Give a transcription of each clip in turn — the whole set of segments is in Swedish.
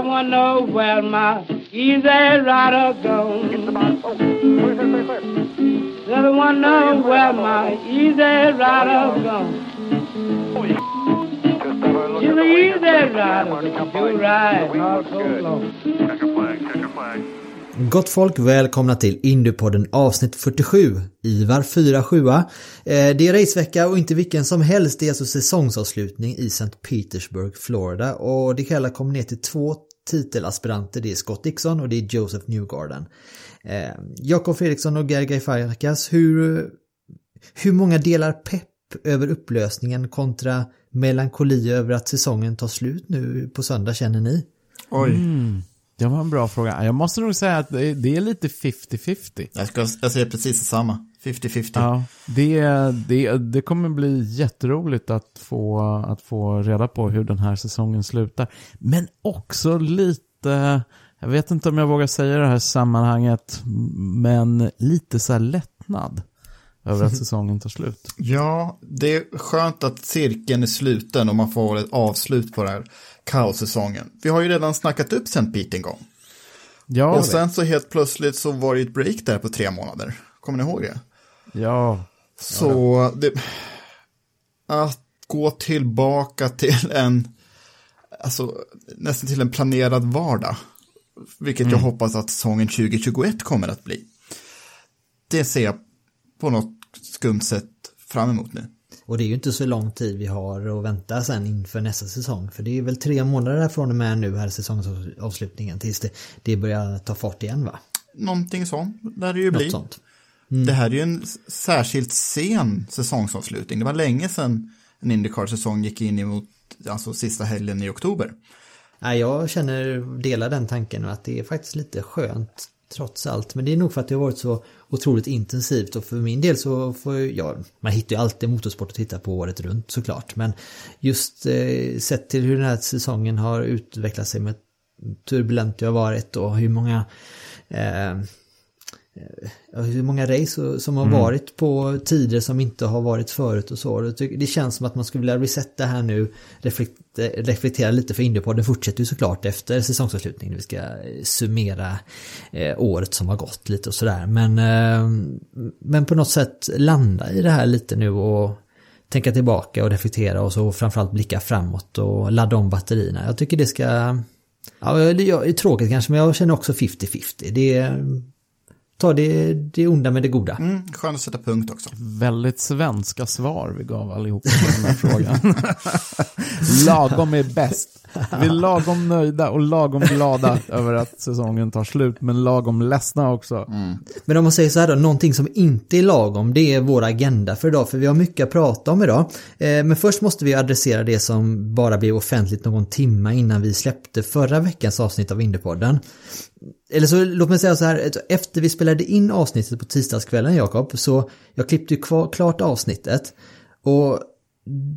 I wanna know where my easy rider goes. Said I wanna know where my easy rider goes. She's an easy rider, she'll ride all so long. Gott folk, välkomna till Indiepodden avsnitt 47. Ivar 47. Eh, det är racevecka och inte vilken som helst. Det är alltså säsongsavslutning i St. Petersburg, Florida. Och det hela kommer ner till två titelaspiranter. Det är Scott Dixon och det är Joseph Newgarden. Eh, Jakob Fredriksson och Gergay Farkas, hur, hur många delar pepp över upplösningen kontra melankoli över att säsongen tar slut nu på söndag känner ni? Oj. Mm, det var en bra fråga. Jag måste nog säga att det det är lite 50-50. Jag, ska, jag säger precis detsamma. 50-50. Ja, det, det, det kommer bli jätteroligt att få, att få reda på hur den här säsongen slutar. Men också lite, jag vet inte om jag vågar säga det här sammanhanget, men lite så här lättnad över att säsongen tar slut. Ja, det är skönt att cirkeln är sluten och man får ett avslut på den här kaossäsongen. Vi har ju redan snackat upp St. Pete en gång. Ja, och sen så helt plötsligt så var det ett break där på tre månader. Kommer ni ihåg det? Ja, Så det, att gå tillbaka till en, alltså nästan till en planerad vardag, vilket jag hoppas att säsongen 2021 kommer att bli. Det ser jag på något skumt sätt fram emot nu. Och det är ju inte så lång tid vi har att vänta sen inför nästa säsong. För det är väl tre månader från och med nu här säsongsavslutningen tills det, det börjar ta fart igen va? Någonting sånt, där det ju Något blir. sånt. Det här är ju en särskilt sen säsongsavslutning. Det var länge sedan en Indycar-säsong gick in emot alltså, sista helgen i oktober. Nej, jag känner, delar den tanken att det är faktiskt lite skönt trots allt. Men det är nog för att det har varit så otroligt intensivt och för min del så får jag, man hittar ju alltid motorsport att titta på året runt såklart. Men just eh, sett till hur den här säsongen har utvecklat sig med turbulent det har varit och hur många eh, hur många race som har varit på tider som inte har varit förut och så. Det känns som att man skulle vilja resetta här nu, reflekte- reflektera lite för Indiepodden fortsätter ju såklart efter säsongsavslutningen. Vi ska eh, summera eh, året som har gått lite och sådär. Men, eh, men på något sätt landa i det här lite nu och tänka tillbaka och reflektera och så framförallt blicka framåt och ladda om batterierna. Jag tycker det ska... Ja, det är tråkigt kanske men jag känner också 50-50. Det är ta det, det onda med det goda. Mm, skönt att sätta punkt också. väldigt svenska svar vi gav allihop på den här frågan. lagom är bäst. Vi är lagom nöjda och lagom glada över att säsongen tar slut, men lagom ledsna också. Men om man säger så här då, någonting som inte är lagom, det är vår agenda för idag, för vi har mycket att prata om idag. Eh, Men först måste vi adressera det som bara blev offentligt någon timme innan vi släppte förra veckans avsnitt av Indiepodden. Eller så låt mig säga så här, efter vi spelade in avsnittet på tisdagskvällen Jakob, så jag klippte ju kvar, klart avsnittet. Och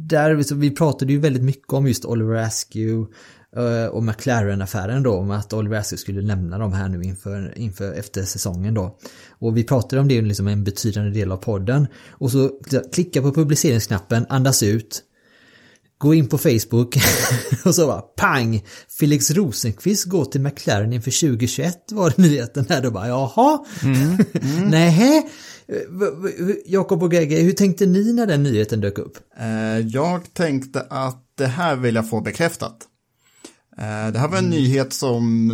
där, så vi pratade ju väldigt mycket om just Oliver Askew eh, och McLaren-affären då, om att Oliver Askew skulle lämna dem här nu inför, inför efter säsongen då. Och vi pratade om det liksom en betydande del av podden. Och så klicka på publiceringsknappen, andas ut, gå in på Facebook och så bara pang! Felix Rosenqvist går till McLaren inför 2021 var det nyheten här då bara jaha? Nähä? V- v- Jakob och Gegge, hur tänkte ni när den nyheten dök upp? Eh, Jag tänkte att det här vill jag få bekräftat. Eh, Det här var en nyhet som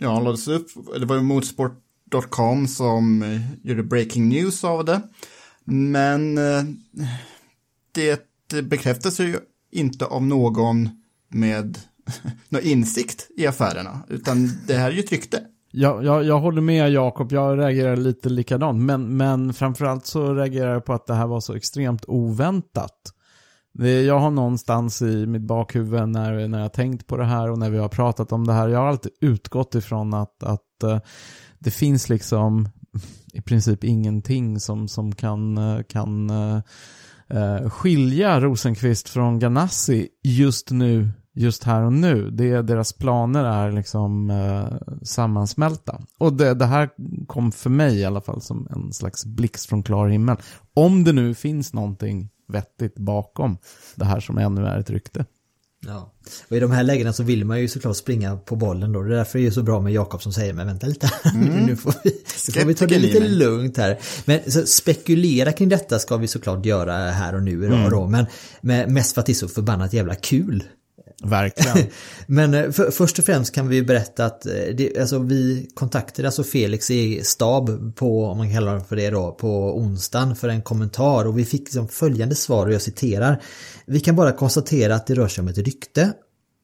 ja, lades upp, det var ju motorsport.com som eh, gjorde breaking news av det. Men det bekräftas ju inte av någon med någon insikt i affärerna, utan det här är ju ett rykte. Jag, jag, jag håller med Jakob, jag reagerar lite likadant. Men, men framförallt så reagerar jag på att det här var så extremt oväntat. Jag har någonstans i mitt bakhuvud när, när jag tänkt på det här och när vi har pratat om det här, jag har alltid utgått ifrån att, att eh, det finns liksom i princip ingenting som, som kan, eh, kan eh, Eh, skilja Rosenqvist från Ganassi just nu just här och nu. Det, deras planer är liksom eh, sammansmälta. Och det, det, här kom för mig i alla fall som en slags blixt från klar himmel. Om det nu finns någonting vettigt bakom det här som ännu är ett rykte. Ja, och i de här lägena så vill man ju såklart springa på bollen då. Det är därför det är så bra med Jakob som säger, men vänta lite, mm. nu, får vi, nu får vi ta det lite lugnt här. Men spekulera kring detta ska vi såklart göra här och nu idag mm. då, men, men mest för att det är så förbannat jävla kul. Verkligen. Men eh, för, först och främst kan vi berätta att eh, det, alltså vi kontaktade alltså Felix i stab på, om man kallar det för det då, på onsdagen för en kommentar och vi fick liksom följande svar och jag citerar. Vi kan bara konstatera att det rör sig om ett rykte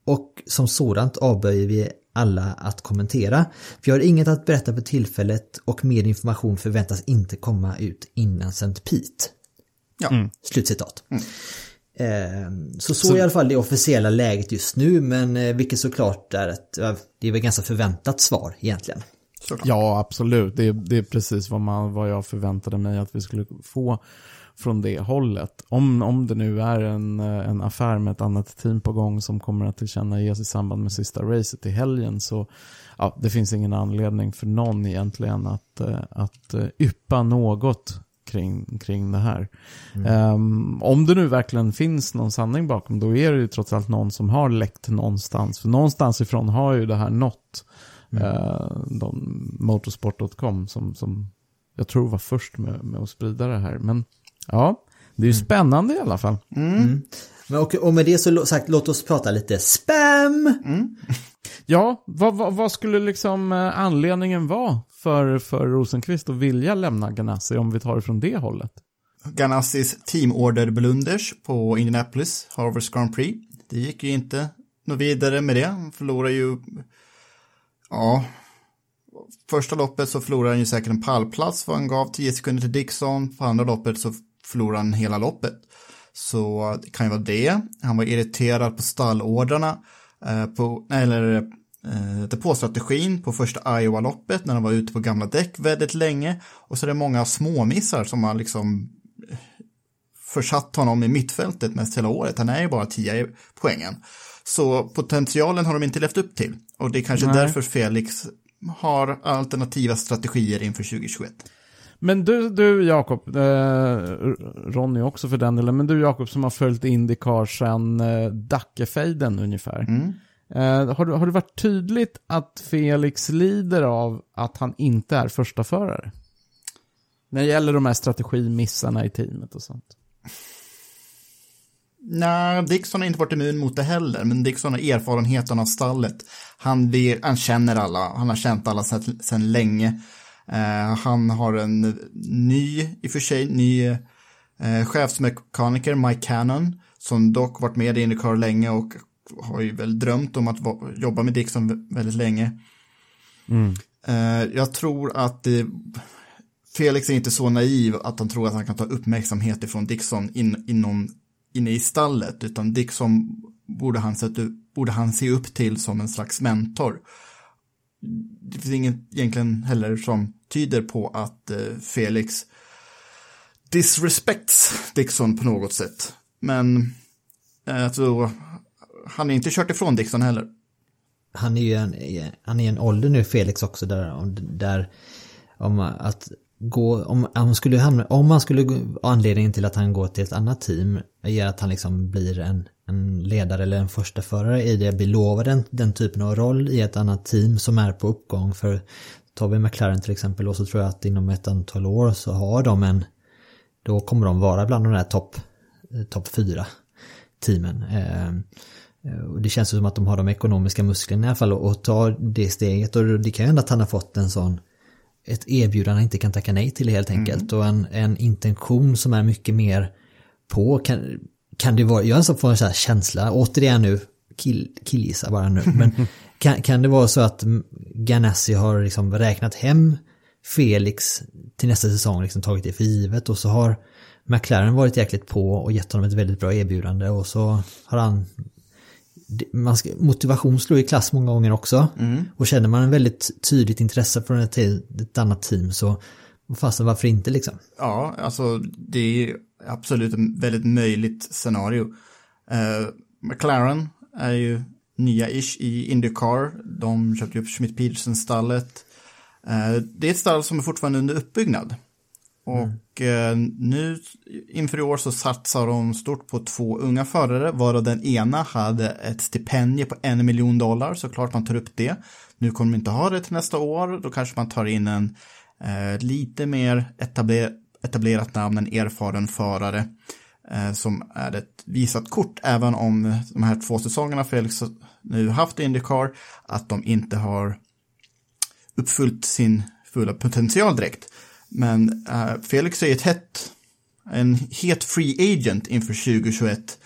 och som sådant avböjer vi alla att kommentera. Vi har inget att berätta för tillfället och mer information förväntas inte komma ut innan St. Pete. Ja, mm. slutcitat. Mm. Ehm, så så, så i alla fall det officiella läget just nu men eh, vilket såklart är ett, det är väl ganska förväntat svar egentligen. Ja, absolut. Det är, det är precis vad, man, vad jag förväntade mig att vi skulle få från det hållet. Om, om det nu är en, eh, en affär med ett annat team på gång som kommer att tillkännages i samband med sista racet i helgen så ja, det finns ingen anledning för någon egentligen att, eh, att yppa något kring, kring det här. Mm. Um, om det nu verkligen finns någon sanning bakom, då är det ju trots allt någon som har läckt någonstans. För någonstans ifrån har ju det här nått mm. uh, motorsport.com som, som jag tror var först med, med att sprida det här. Men ja, det är ju mm. spännande i alla fall. Mm. mm. Men och, och med det så sagt, låt oss prata lite spam. Mm. Ja, vad, vad, vad, skulle liksom eh, anledningen vara för, för Rosenqvist att vilja lämna Ganassi om vi tar det från det hållet? Ganassis teamorder-blunders på Indianapolis Harvest Grand Prix. Det gick ju inte något vidare med det. Han förlorade ju, ja, första loppet så förlorade han ju säkert en pallplats för han gav 10 sekunder till Dixon. På andra loppet så förlorade han hela loppet. Så det kan ju vara det. Han var irriterad på stallordrarna, eh, på, eller eh, depåstrategin på första Iowa-loppet när han var ute på gamla däck väldigt länge. Och så är det många småmissar som har liksom eh, försatt honom i mittfältet mest hela året. Han är ju bara 10 poängen. Så potentialen har de inte levt upp till. Och det är kanske Nej. därför Felix har alternativa strategier inför 2021. Men du, du Jakob, eh, Ronny också för den delen, men du Jakob som har följt Indycar sedan eh, Dackefejden ungefär. Mm. Eh, har, du, har det varit tydligt att Felix lider av att han inte är första förare? När det gäller de här strategimissarna i teamet och sånt. Nej, Dixon har inte varit immun mot det heller, men Dixon har erfarenheten av stallet. Han, vet, han känner alla, han har känt alla sedan länge. Eh, han har en ny, i och för sig, ny eh, chefsmekaniker, Mike Cannon, som dock varit med i Indycar länge och har ju väl drömt om att jobba med Dixon väldigt länge. Mm. Eh, jag tror att det, Felix är inte så naiv att han tror att han kan ta uppmärksamhet ifrån Dixon in, inom, inne i stallet, utan Dixon borde han, sätta, borde han se upp till som en slags mentor. Det finns inget egentligen heller som tyder på att eh, Felix disrespects Dixon på något sätt. Men eh, alltså, han är inte kört ifrån Dixon heller. Han är ju en, han är en ålder nu Felix också där, där om att gå, om, om, skulle hamna, om man skulle, anledningen till att han går till ett annat team är att han liksom blir en, en ledare eller en första förare i det, blir lovad den, den typen av roll i ett annat team som är på uppgång för tar vi McLaren till exempel och så tror jag att inom ett antal år så har de en då kommer de vara bland de där topp eh, top fyra teamen. Eh, och det känns som att de har de ekonomiska musklerna i alla fall att ta det steget och det kan ju hända att han har fått en sån ett erbjudande han inte kan tacka nej till helt enkelt. Och en, en intention som är mycket mer på. Kan, kan det vara, jag får en sån här känsla, återigen nu, kill, killgissa bara nu. Men kan, kan det vara så att Ganassi har liksom räknat hem Felix till nästa säsong, liksom tagit det för givet och så har McLaren varit jäkligt på och gett honom ett väldigt bra erbjudande och så har han man ska, motivation slår i klass många gånger också. Och känner man en väldigt tydligt intresse från ett, ett annat team så fasen varför inte liksom? Ja, alltså det är absolut ett väldigt möjligt scenario. Uh, McLaren är ju nya-ish i Indycar. De köpte upp Schmidt-Peterson-stallet. Uh, det är ett stall som är fortfarande under uppbyggnad. Mm. Och eh, nu inför i år så satsar de stort på två unga förare, varav den ena hade ett stipendium på en miljon dollar, så klart man tar upp det. Nu kommer de inte ha det till nästa år, då kanske man tar in en eh, lite mer etabler etablerat namn, en erfaren förare eh, som är ett visat kort, även om de här två säsongerna Felix nu haft Indycar, att de inte har uppfyllt sin fulla potential direkt. Men uh, Felix är ett hett, en het free agent inför 2021.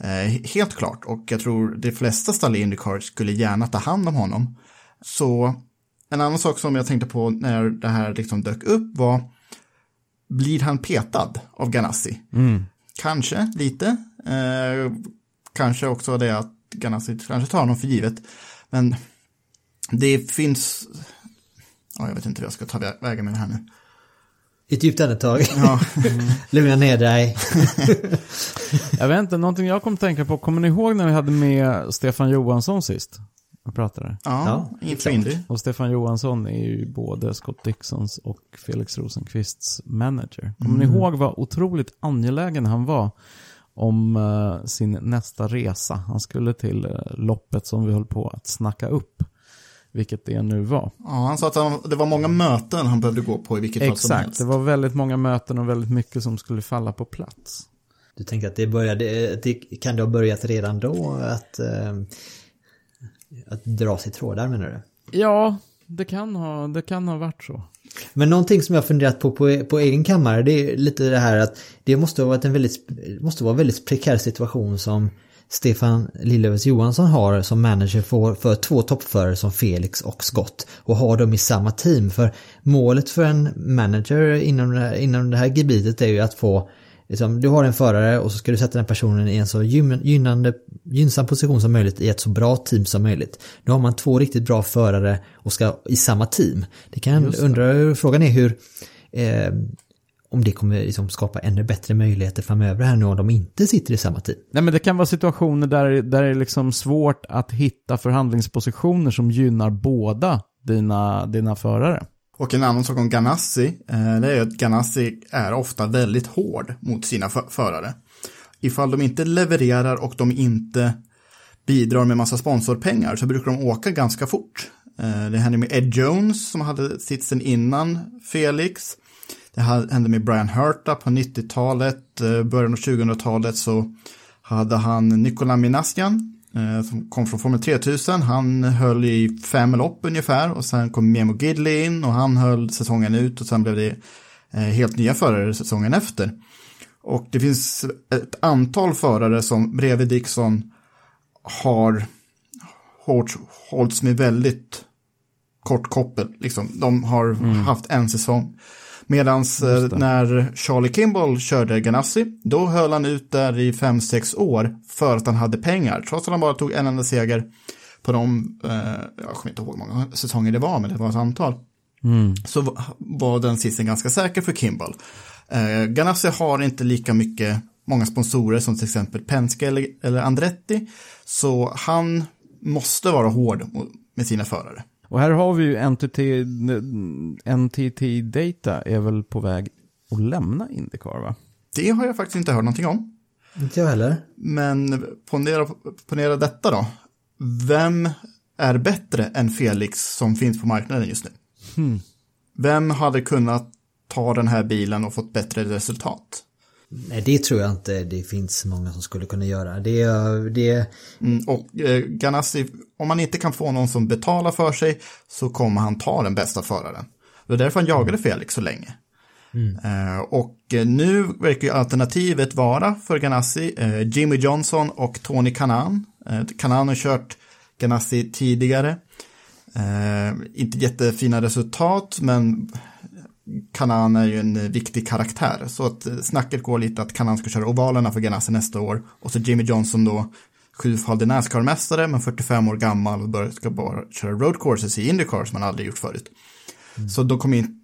Uh, helt klart, och jag tror de flesta stall i Indycar skulle gärna ta hand om honom. Så en annan sak som jag tänkte på när det här liksom dök upp var, blir han petad av Ganassi? Mm. Kanske lite. Uh, kanske också det att Ganassi kanske tar honom för givet. Men det finns, ja, jag vet inte hur jag ska ta vägen med det här nu. Ett djupt andetag. Ja. Lugna ner dig. Jag vet inte, någonting jag kom att tänka på, kommer ni ihåg när vi hade med Stefan Johansson sist? Och pratade. Ja, Ja, inför klart. Indy. Och Stefan Johansson är ju både Scott Dixons och Felix Rosenqvists manager. Kommer ni ihåg vad otroligt angelägen han var om eh, sin nästa resa? Han skulle till eh, loppet som vi höll på att snacka upp. Vilket det nu var. Ja, han sa att han, det var många möten han behövde gå på i vilket fall som Exakt, helst. det var väldigt många möten och väldigt mycket som skulle falla på plats. Du tänker att det började, det, kan det ha börjat redan då att, eh, att dra sig trådar menar du? Ja, det kan ha, det kan ha varit så. Men någonting som jag funderat på, på på egen kammare det är lite det här att det måste ha varit en väldigt, måste vara en väldigt prekär situation som Stefan Lillövers Johansson har som manager för, för två toppförare som Felix och Scott och har dem i samma team. För målet för en manager inom det här, inom det här gebitet är ju att få Liksom, du har en förare och så ska du sätta den personen i en så gyn- gynnande, gynnsam position som möjligt i ett så bra team som möjligt. Nu har man två riktigt bra förare och ska i samma team. Det kan undra, frågan är hur eh, om det kommer liksom skapa ännu bättre möjligheter framöver här nu om de inte sitter i samma team. Nej men det kan vara situationer där, där det är liksom svårt att hitta förhandlingspositioner som gynnar båda dina, dina förare. Och en annan sak om Ganassi, eh, det är att Ganassi är ofta väldigt hård mot sina för- förare. Ifall de inte levererar och de inte bidrar med massa sponsorpengar så brukar de åka ganska fort. Eh, Det hände med Ed Jones som hade sitsen innan Felix. Det hände med Brian Herta på 90-talet, eh, början av 2000-talet så hade han Nikola Minasjan eh, som kom från Formel 3000. Han höll i fem lopp ungefär och sen kom Memo Gidley in och han höll säsongen ut och sen blev det eh, helt nya förare säsongen efter. Och det finns ett antal förare som bredvid Dixon har hållits med väldigt kort koppel. Liksom. De har haft en säsong. Medan när Charlie Kimball körde Ganassi, då höll han ut där i 5-6 år för att han hade pengar. Trots att han bara tog en enda seger på de, eh, jag kommer inte ihåg hur många säsonger det var, men det var ett antal. Så va- var den sisten ganska säker för Kimball. Eh, Ganassi har inte lika mycket, många sponsorer som till exempel Penske eller, eller Andretti. Så han måste vara hård med sina förare. Och här har vi ju NTT, NTT Data är väl på väg att lämna Indycar va? Det har jag faktiskt inte hört någonting om. Inte jag heller. Men ponera, ponera detta då. Vem är bättre än Felix som finns på marknaden just nu? Vem hade kunnat ta den här bilen och fått bättre resultat? Nej, det tror jag inte det finns många som skulle kunna göra. Det, det, Mm, och eh, Ganassi, om man inte kan få någon som betalar för sig så kommer han ta den bästa föraren. Det var därför han jagade Felix så länge. Eh, och eh, nu verkar ju alternativet vara för Ganassi eh, Jimmy Johnson och Tony Kanan. Eh, Kanan har kört Ganassi tidigare. Eh, inte jättefina resultat, men Kanan är ju en eh, viktig karaktär. Så att eh, snacket går lite att Kanan ska köra ovalerna för Ganassi nästa år. Och så Jimmy Johnson då, sjufaldig Nascar-mästare, men 45 år gammal och bör- ska bara köra road courses i Indycar som han aldrig gjort förut. Så då kommer in,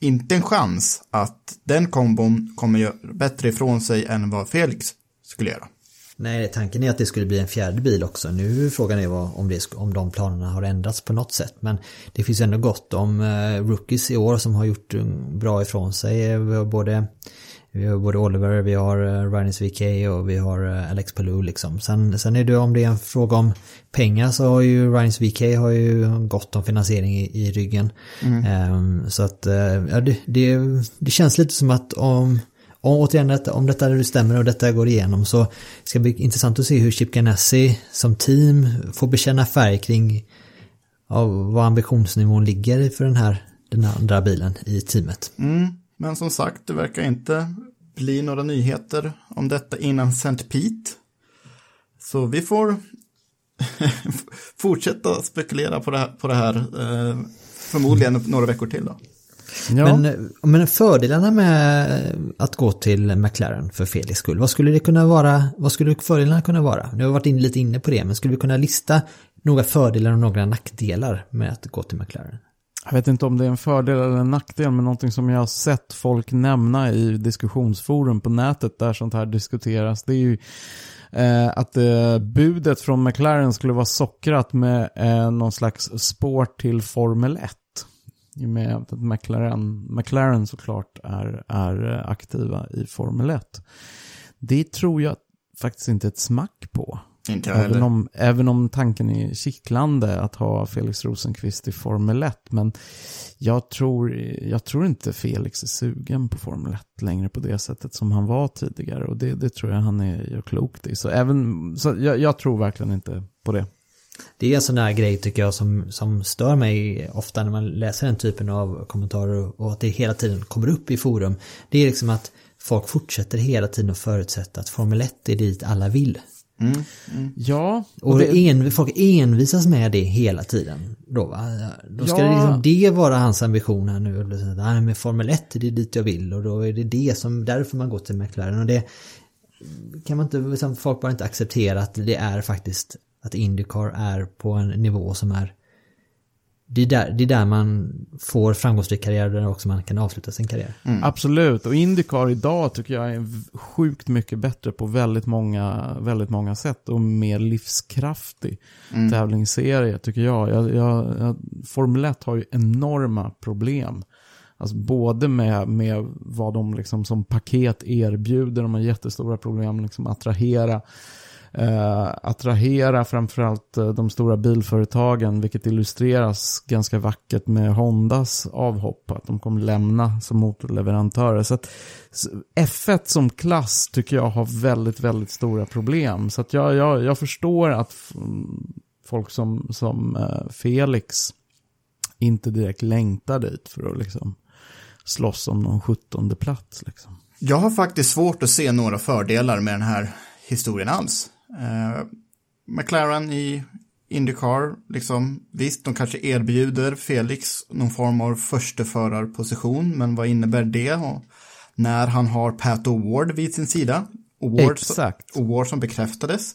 inte en chans att den kombon kommer göra bättre ifrån sig än vad Felix skulle göra. Nej, tanken är att det skulle bli en fjärde bil också. Nu frågan är vad, om, det, om de planerna har ändrats på något sätt. Men det finns ändå gott om eh, rookies i år som har gjort eh, bra ifrån sig. Eh, Vi har både, vi har både Oliver, vi har Ryan's VK och vi har Alex Palou liksom. Sen, sen är det om det är en fråga om pengar så har ju Ryan's VK har ju gott om finansiering i, i ryggen. Ehm, så att ja, det, det, det känns lite som att om och återigen, detta, om detta nu stämmer och detta går igenom så ska det bli intressant att se hur Chip Ganassi som team får bekänna färg kring vad ambitionsnivån ligger för den här den andra bilen i teamet. Mm, men som sagt, det verkar inte bli några nyheter om detta innan St. Pete. Så vi får fortsätta spekulera på det här, på det här eh, förmodligen några veckor till då. Ja. Men, men fördelarna med att gå till McLaren för Felix skull, vad skulle det kunna vara? Vad skulle fördelarna kunna vara? Nu har vi varit in, lite inne på det, men skulle vi kunna lista några fördelar och några nackdelar med att gå till McLaren? Jag vet inte om det är en fördel eller en nackdel, men någonting som jag har sett folk nämna i diskussionsforum på nätet där sånt här diskuteras, det är ju eh, att eh, budet från McLaren skulle vara sockrat med eh, någon slags spår till Formel 1. I och med att McLaren, McLaren såklart är, är eh, aktiva i Formel 1. Det tror jag faktiskt inte ett smack på. Inte Även heller. om, även om tanken är kittlande att ha Felix Rosenqvist i Formel 1. Men jag tror, jag tror inte Felix är sugen på Formel 1 längre på det sättet som han var tidigare. Och det, det tror jag han är, gör klokt i. Så, även, så jag, jag tror verkligen inte på det. Det är en sån där grej tycker jag som, som stör mig ofta när man läser den typen av kommentarer och att det hela tiden kommer upp i forum. Det är liksom att folk fortsätter hela tiden att förutsätta att Formel 1 är dit alla vill. Ja, Och det, en, folk envisas med det hela tiden. Då, va? då ska Ja. det, liksom, det vara hans ambition här nu. Nej, men Formel 1 det är dit jag vill och då är det det som, därför man går till McLaren. Och det kan man inte, liksom, folk bara inte acceptera att det är faktiskt att Indycar är på en nivå som är det är, där, det är där man får framgångsrik karriär där också man kan avsluta sin karriär. Absolut, och Indycar idag tycker jag är sjukt mycket bättre på väldigt många, väldigt många sätt och mer livskraftig tävlingsserie tycker jag. Jag, jag, jag. Formel 1 har ju enorma problem. Alltså både med, med vad de liksom som paket erbjuder, de har jättestora problem liksom attrahera eh, attrahera framförallt eh, de stora bilföretagen, vilket illustreras ganska vackert med Hondas avhopp, att de kommer lämna som motorleverantörer. Så att F1 som klass tycker jag har väldigt, väldigt stora problem. Så att jag, jag, jag förstår att folk som, som eh, Felix inte direkt längtar dit för att liksom slåss om någon sjuttonde plats. Liksom. Jag har faktiskt svårt att se några fördelar med den här historien alls. Eh, McLaren i Indycar, liksom, visst, de kanske erbjuder Felix någon form av försteförarposition, men vad innebär det? Och när han har Pat O'Ward vid sin sida. O'Ward, Exakt. O'Ward som bekräftades.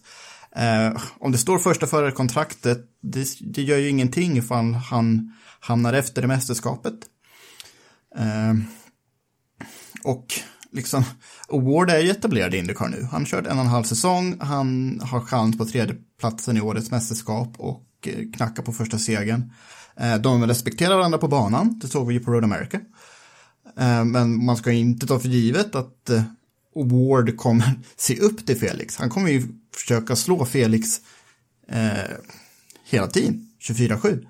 Eh, om det står första förarkontraktet, det, det gör ju ingenting ifall han hamnar efter i mästerskapet. Eh, och liksom, Award är ju etablerad i Indycar nu. Han har kört en och en halv säsong, han har chans på tredjeplatsen i årets mästerskap och eh, knackar på första segern. Eh, de respekterar varandra på banan, det såg vi ju på Road America. Eh, men man ska inte ta för givet att eh, Award kommer se upp till Felix. Han kommer ju försöka slå Felix eh, hela tiden, 24-7.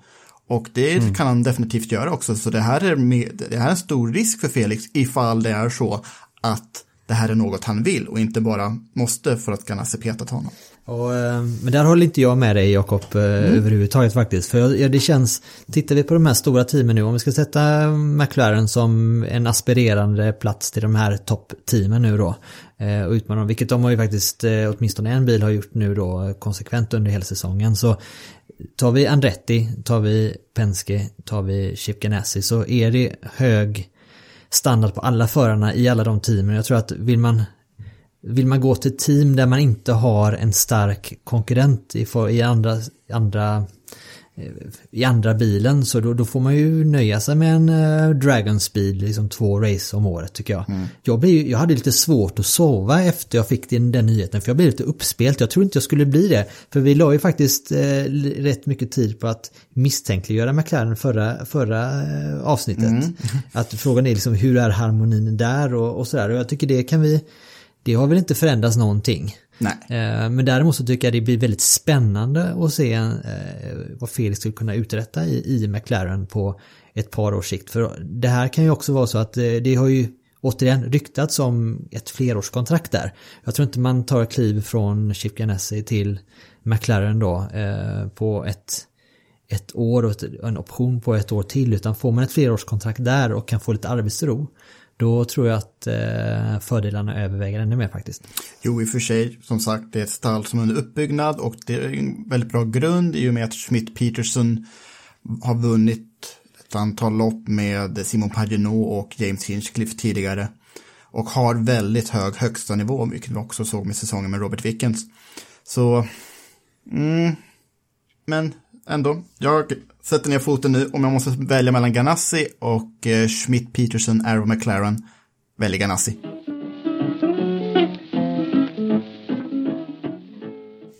Och det kan han definitivt göra också, så det här, är med, det här är en stor risk för Felix ifall det är så att det här är något han vill och inte bara måste för att Ganassi petat honom. Och, eh, men där håller inte jag med dig Jakob eh, överhuvudtaget faktiskt. För det känns, tittar vi på de här stora teamen nu, om vi ska sätta McLaren som en aspirerande plats till de här toppteamen nu då. eh, Och utmana dem, vilket de har ju faktiskt, eh, åtminstone en bil har gjort nu då konsekvent under hela säsongen. Så tar vi Andretti, tar vi Penske, tar vi Chip Ganassi så är det hög standard på alla förarna i alla de teamen. Jag tror att vill man vill man gå till team där man inte har en stark konkurrent i, i andra, andra i andra bilen så då, då får man ju nöja sig med en uh, Dragon Speed, liksom två race om året tycker jag. Jag, blev, jag hade lite svårt att sova efter jag fick den, den nyheten för jag blev lite uppspelt. Jag tror inte jag skulle bli det. För vi la ju faktiskt eh, l- rätt mycket tid på att misstänkliggöra McLaren förra, förra eh, avsnittet. Att frågan är liksom hur är harmonin där och, och sådär. Och jag tycker det kan vi, det har väl inte förändrats någonting. Nej. Eh, men däremot så tycker jag det blir väldigt spännande att se eh, vad Felix skulle kunna uträtta i, i McLaren på ett par års sikt. För det här kan ju också vara så att eh, det har ju återigen ryktats om ett flerårskontrakt där. Jag tror inte man tar kliv från Chip Ganassi till McLaren då på ett ett år och en option på ett år till utan får man ett flerårskontrakt där och kan få lite arbetsro då tror jag att eh, fördelarna överväger ännu mer faktiskt. Jo, i och för sig, som sagt, det är ett stall som är under uppbyggnad och det är en väldigt bra grund i och med att Schmidt Peterson har vunnit ett antal lopp med Simon Pagenaud och James Hinchcliffe tidigare och har väldigt hög högsta nivå, vilket vi också såg med säsongen med Robert Wickens. Så, mm, men ändå, jag sätter ner foten nu om jag måste välja mellan Ganassi och eh, Schmidt Peterson, Arrow McLaren, väljer Ganassi.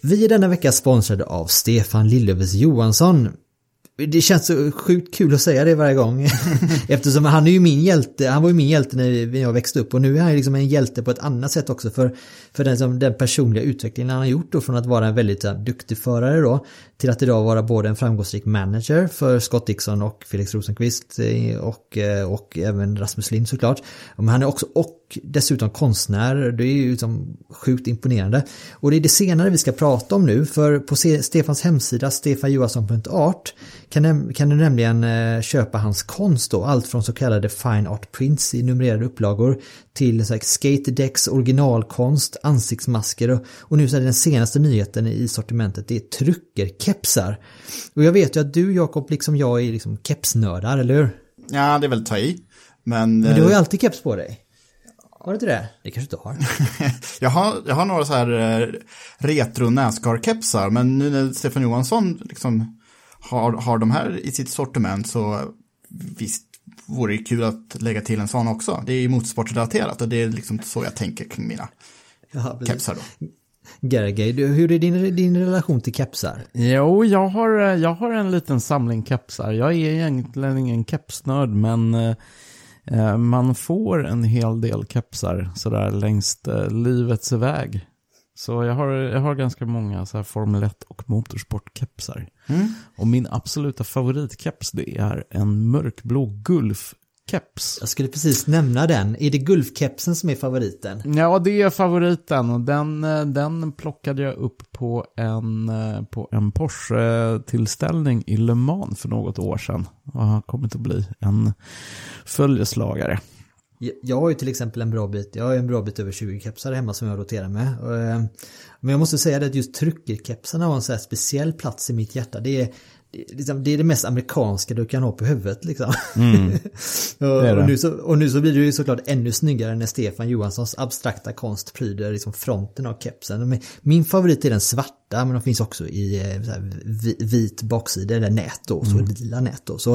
Vi är denna vecka sponsrade av Stefan Lillövers Johansson. Det känns så sjukt kul att säga det varje gång. Eftersom han är ju min hjälte, han var ju min hjälte när jag växte upp och nu är han ju liksom en hjälte på ett annat sätt också för, för den, som, den personliga utvecklingen han har gjort då från att vara en väldigt duktig förare då till att idag vara både en framgångsrik manager för Scott Dixon och Felix Rosenqvist eh, och, eh, och även Rasmus Lind såklart. Men han är också och dessutom konstnär, det är ju liksom sjukt imponerande. Och det är det senare vi ska prata om nu för på Stefans hemsida stefanjohansson.art kan, kan du nämligen eh, köpa hans konst då, allt från så kallade fine art prints i numrerade upplagor till så här, skate decks, originalkonst, ansiktsmasker och, och nu så är det den senaste nyheten i sortimentet, det är tryckerkepsar. Och jag vet ju att du Jakob, liksom jag, är liksom kepsnördar, eller hur? Ja, det är väl ta i. Men, Men du har ju eh, alltid keps på dig. Har du inte det? Det kanske du har. jag, har, jag har några så här eh, retro Nascar-kepsar, men nu när Stefan Johansson liksom har, har de här i sitt sortiment så visst vore det kul att lägga till en sån också. Det är ju motorsportrelaterat och det är liksom så jag tänker kring mina Ja, kepsar då. Gergej, du, hur är din, din relation till kepsar? Jo, jag har, eh, jag har en liten samling kepsar. Jag är egentligen ingen kepsnörd, men eh, eh, man får en hel del kepsar sådär längs eh, livets väg. Så jag har, jag har ganska många så här Formel 1 och motorsportkepsar. Och min absoluta favoritkeps det är en mörkblå Gulf-keps. Jag skulle precis nämna den. Är det Gulfkepsen som är favoriten? Ja, det är favoriten och den, eh, den plockade jag upp på en, eh, på en Porsche-tillställning i Le Mans för något år sedan. Och har kommit att bli en följeslagare. Jag- har ju till exempel en bra bit, jag har en bra bit över 20 kepsar hemma som jag roterar med. Eh, Men jag måste säga det att just tryckerkepsarna har en så här speciell plats i mitt hjärta. Det är det är liksom, det är det mest amerikanska du kan ha på huvudet liksom. och, Mm. är det. och, nu så, och nu så blir det ju såklart ännu snyggare när Stefan Johanssons abstrakta konst pryder liksom fronten av kepsen. Men Min favorit är den svarta men de finns också i eh, vit baksida, eller nät då, så lila nät då. Så,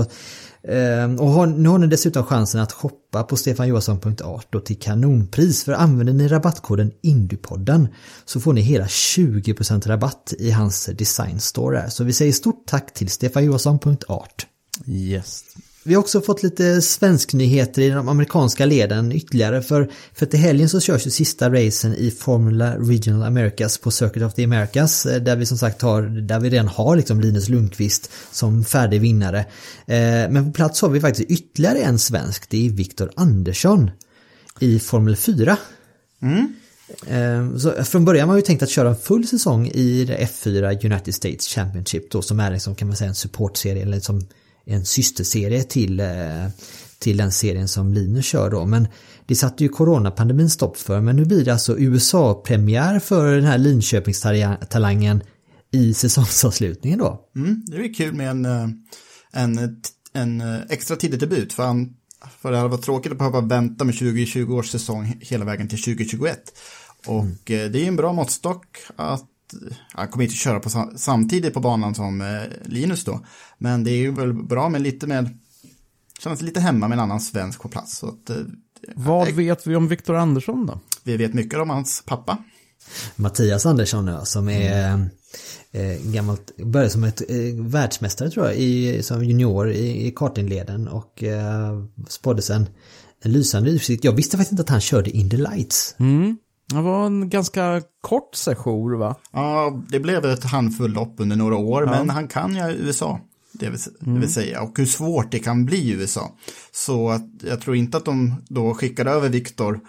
eh, och har, nu har ni dessutom chansen att shoppa på stefanjohansson.art då till kanonpris. För använder ni rabattkoden Indupodden så får ni hela 20% rabatt i hans design store. här. Så vi säger stort tack till stefanjohansson.art. Yes. Vi har också fått lite svensknyheter i de amerikanska leden ytterligare för, för till helgen så körs ju sista racen i Formula Regional Americas på Circuit of the Americas eh, där vi som sagt har, där vi redan har liksom Linus Lundqvist som färdig vinnare. Eh, Men på plats har vi faktiskt ytterligare en svensk, det är Viktor Andersson i Formel 4. Eh, Så från början har man ju tänkt att köra en full säsong i det F4 United States Championship då som är liksom, kan man säga en supportserie eller som en systerserie till, eh, till den serien som Linus kör då. Men det satte ju coronapandemin stopp för men nu blir det alltså USA-premiär för den här Linköpingstalangen i säsongsavslutningen då. Mm, det är kul med en, eh, en, en eh, extra tidig debut. För, han, för det hade varit tråkigt att behöva vänta med 2020 års säsong hela vägen till 2021. Och eh, det är en bra måttstock att han kommer inte köra på sam- samtidigt på banan som eh, Linus då. Men det är ju väl bra med lite med, känna sig lite hemma med en annan svensk på plats. Så att, eh, Vad vet vi om Viktor Andersson då? vi vet mycket om hans pappa. Mattias Andersson som är eh, gammalt, började som ett eh, världsmästare tror jag, i, som junior i, i kartingleden och eh, spåddes en, en lysande utsikt. Jag visste faktiskt inte att han körde In the Lights. Det var en ganska kort session va? Ja, det blev ett handfull lopp under några år, men han kan ju USA. Det vill, det vill säga, och hur svårt det kan bli i USA. Så att, jag tror inte att de då skickade över Viktor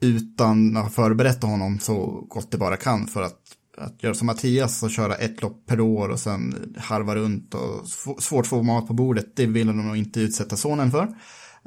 utan att ha förberett honom så gott det bara kan för att, att göra som Mattias och köra ett lopp per år och sen harva runt och sv- svårt få mat på bordet, det vill de nog inte utsätta sonen för.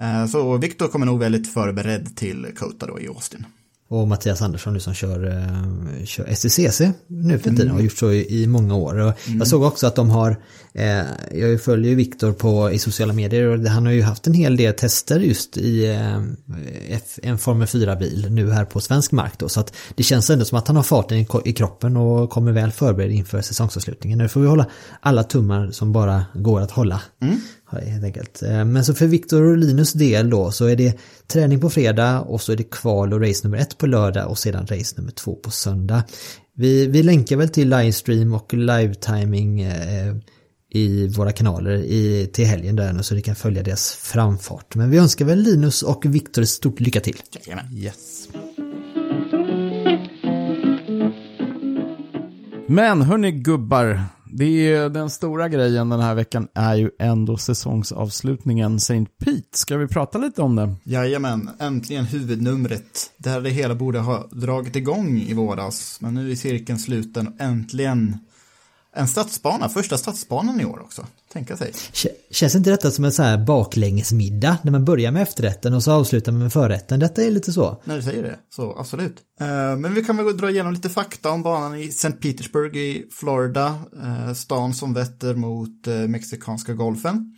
Eh, Så Viktor kommer nog väldigt förberedd till Kota då i Austin. Och Mattias Andersson nu som kör, eh, kör STCC nu för tiden och har gjort så i, i många år. Och Jag såg också att de har, eh, jag följer ju Viktor på i sociala medier och han har ju haft en hel del tester just i eh, en Formel 4-bil nu här på svensk mark då. Så att det känns ändå som att han har farten i, i kroppen och kommer väl förberedd inför säsongsavslutningen. Nu får vi hålla alla tummar som bara går att hålla. Ja, Helt enkelt. Eh, Men så för Viktor och Linus del då så är det träning på fredag och så är det kval och race nummer ett på lördag och sedan race nummer två på söndag. Vi, vi länkar väl till livestream och live-timing eh, i våra kanaler i, till helgen där nu så ni kan följa deras framfart. Men vi önskar väl Linus och Viktor ett stort lycka till. Jajamän. Yes. Men hörni gubbar, det är den stora grejen den här veckan är ju ändå säsongsavslutningen St. Pete. Ska vi prata lite om det? Jajamän, äntligen huvudnumret. Där det hela borde ha dragit igång i våras. Men nu är cirkeln sluten och äntligen en stadsbana, första stadsbanan i år också. Tänka sig. Känns inte detta som en så här baklängesmiddag när man börjar med efterrätten och så avslutar man med förrätten? Detta är lite så. När du säger det, så absolut. Eh, men vi kan väl dra igenom lite fakta om banan i St. Petersburg i Florida, eh, stan som vetter mot eh, Mexikanska golfen.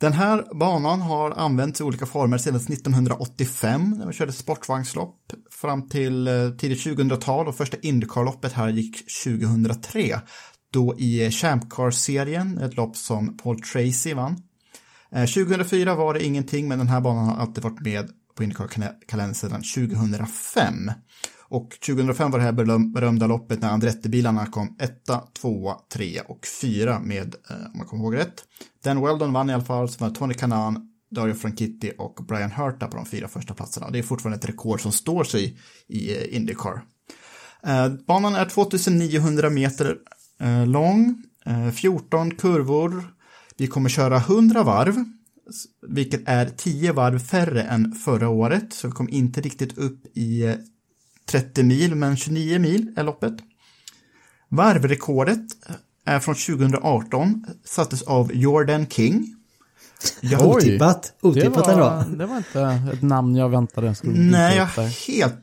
Den här banan har använts i olika former sedan 1985 när man körde sportvagnslopp fram till tidigt 2000-tal och första Indycar-loppet här gick 2003. Då i Champ Car-serien, ett lopp som Paul Tracy vann. Eh, 2004 var det ingenting, men den här banan har alltid varit med på Indycar-kalendern sedan 2005. Och 2005 var det här beröm- berömda loppet när Andretti-bilarna kom etta, tvåa, trea och fyra med, eh, om man kommer ihåg rätt. Dan Weldon vann i alla fall, som var Tony Kanan, Dario Franchitti och Brian Herta på de fyra första platserna. Det är fortfarande ett rekord som står sig i eh, Indycar. Banan är 2900 meter lång, eh, 14 kurvor. Vi kommer köra 100 varv, vilket är 10 varv färre än förra året. Så vi kom inte riktigt upp i eh, 30 mil, men 29 mil är loppet. Varvrekordet är från 2018, sattes av Jordan King. Ja, otippat. Otippat det ändå. det var inte ett namn jag väntade skulle Nej, jag helt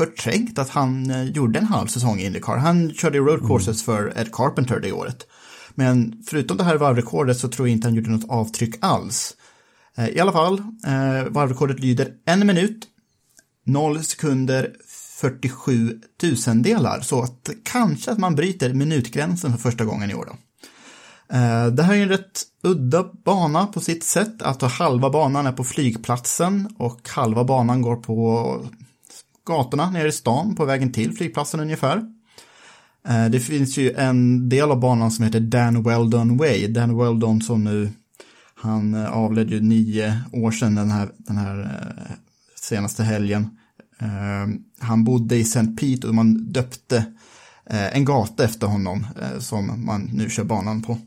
förträngt att han eh, gjorde en halv säsong i Indycar. Han körde road courses för Ed Carpenter det året. Men förutom det här varvrekordet så tror jag inte han gjorde något avtryck alls. Eh, I alla fall, eh, varvrekordet lyder en minut, 0 sekunder, 47 tusendelar. Så att kanske att man bryter minutgränsen för första gången i år då. Det här är en rätt udda bana på sitt sätt. Att halva banan är på flygplatsen och halva banan går på gatorna nere i stan på vägen till flygplatsen ungefär. Eh, det finns ju en del av banan som heter Dan Weldon Way. Dan Weldon som nu, han eh, avled ju nio år sedan den här, den här eh, senaste helgen. Han bodde i St. Pete och man döpte en gata efter honom som man nu kör banan på.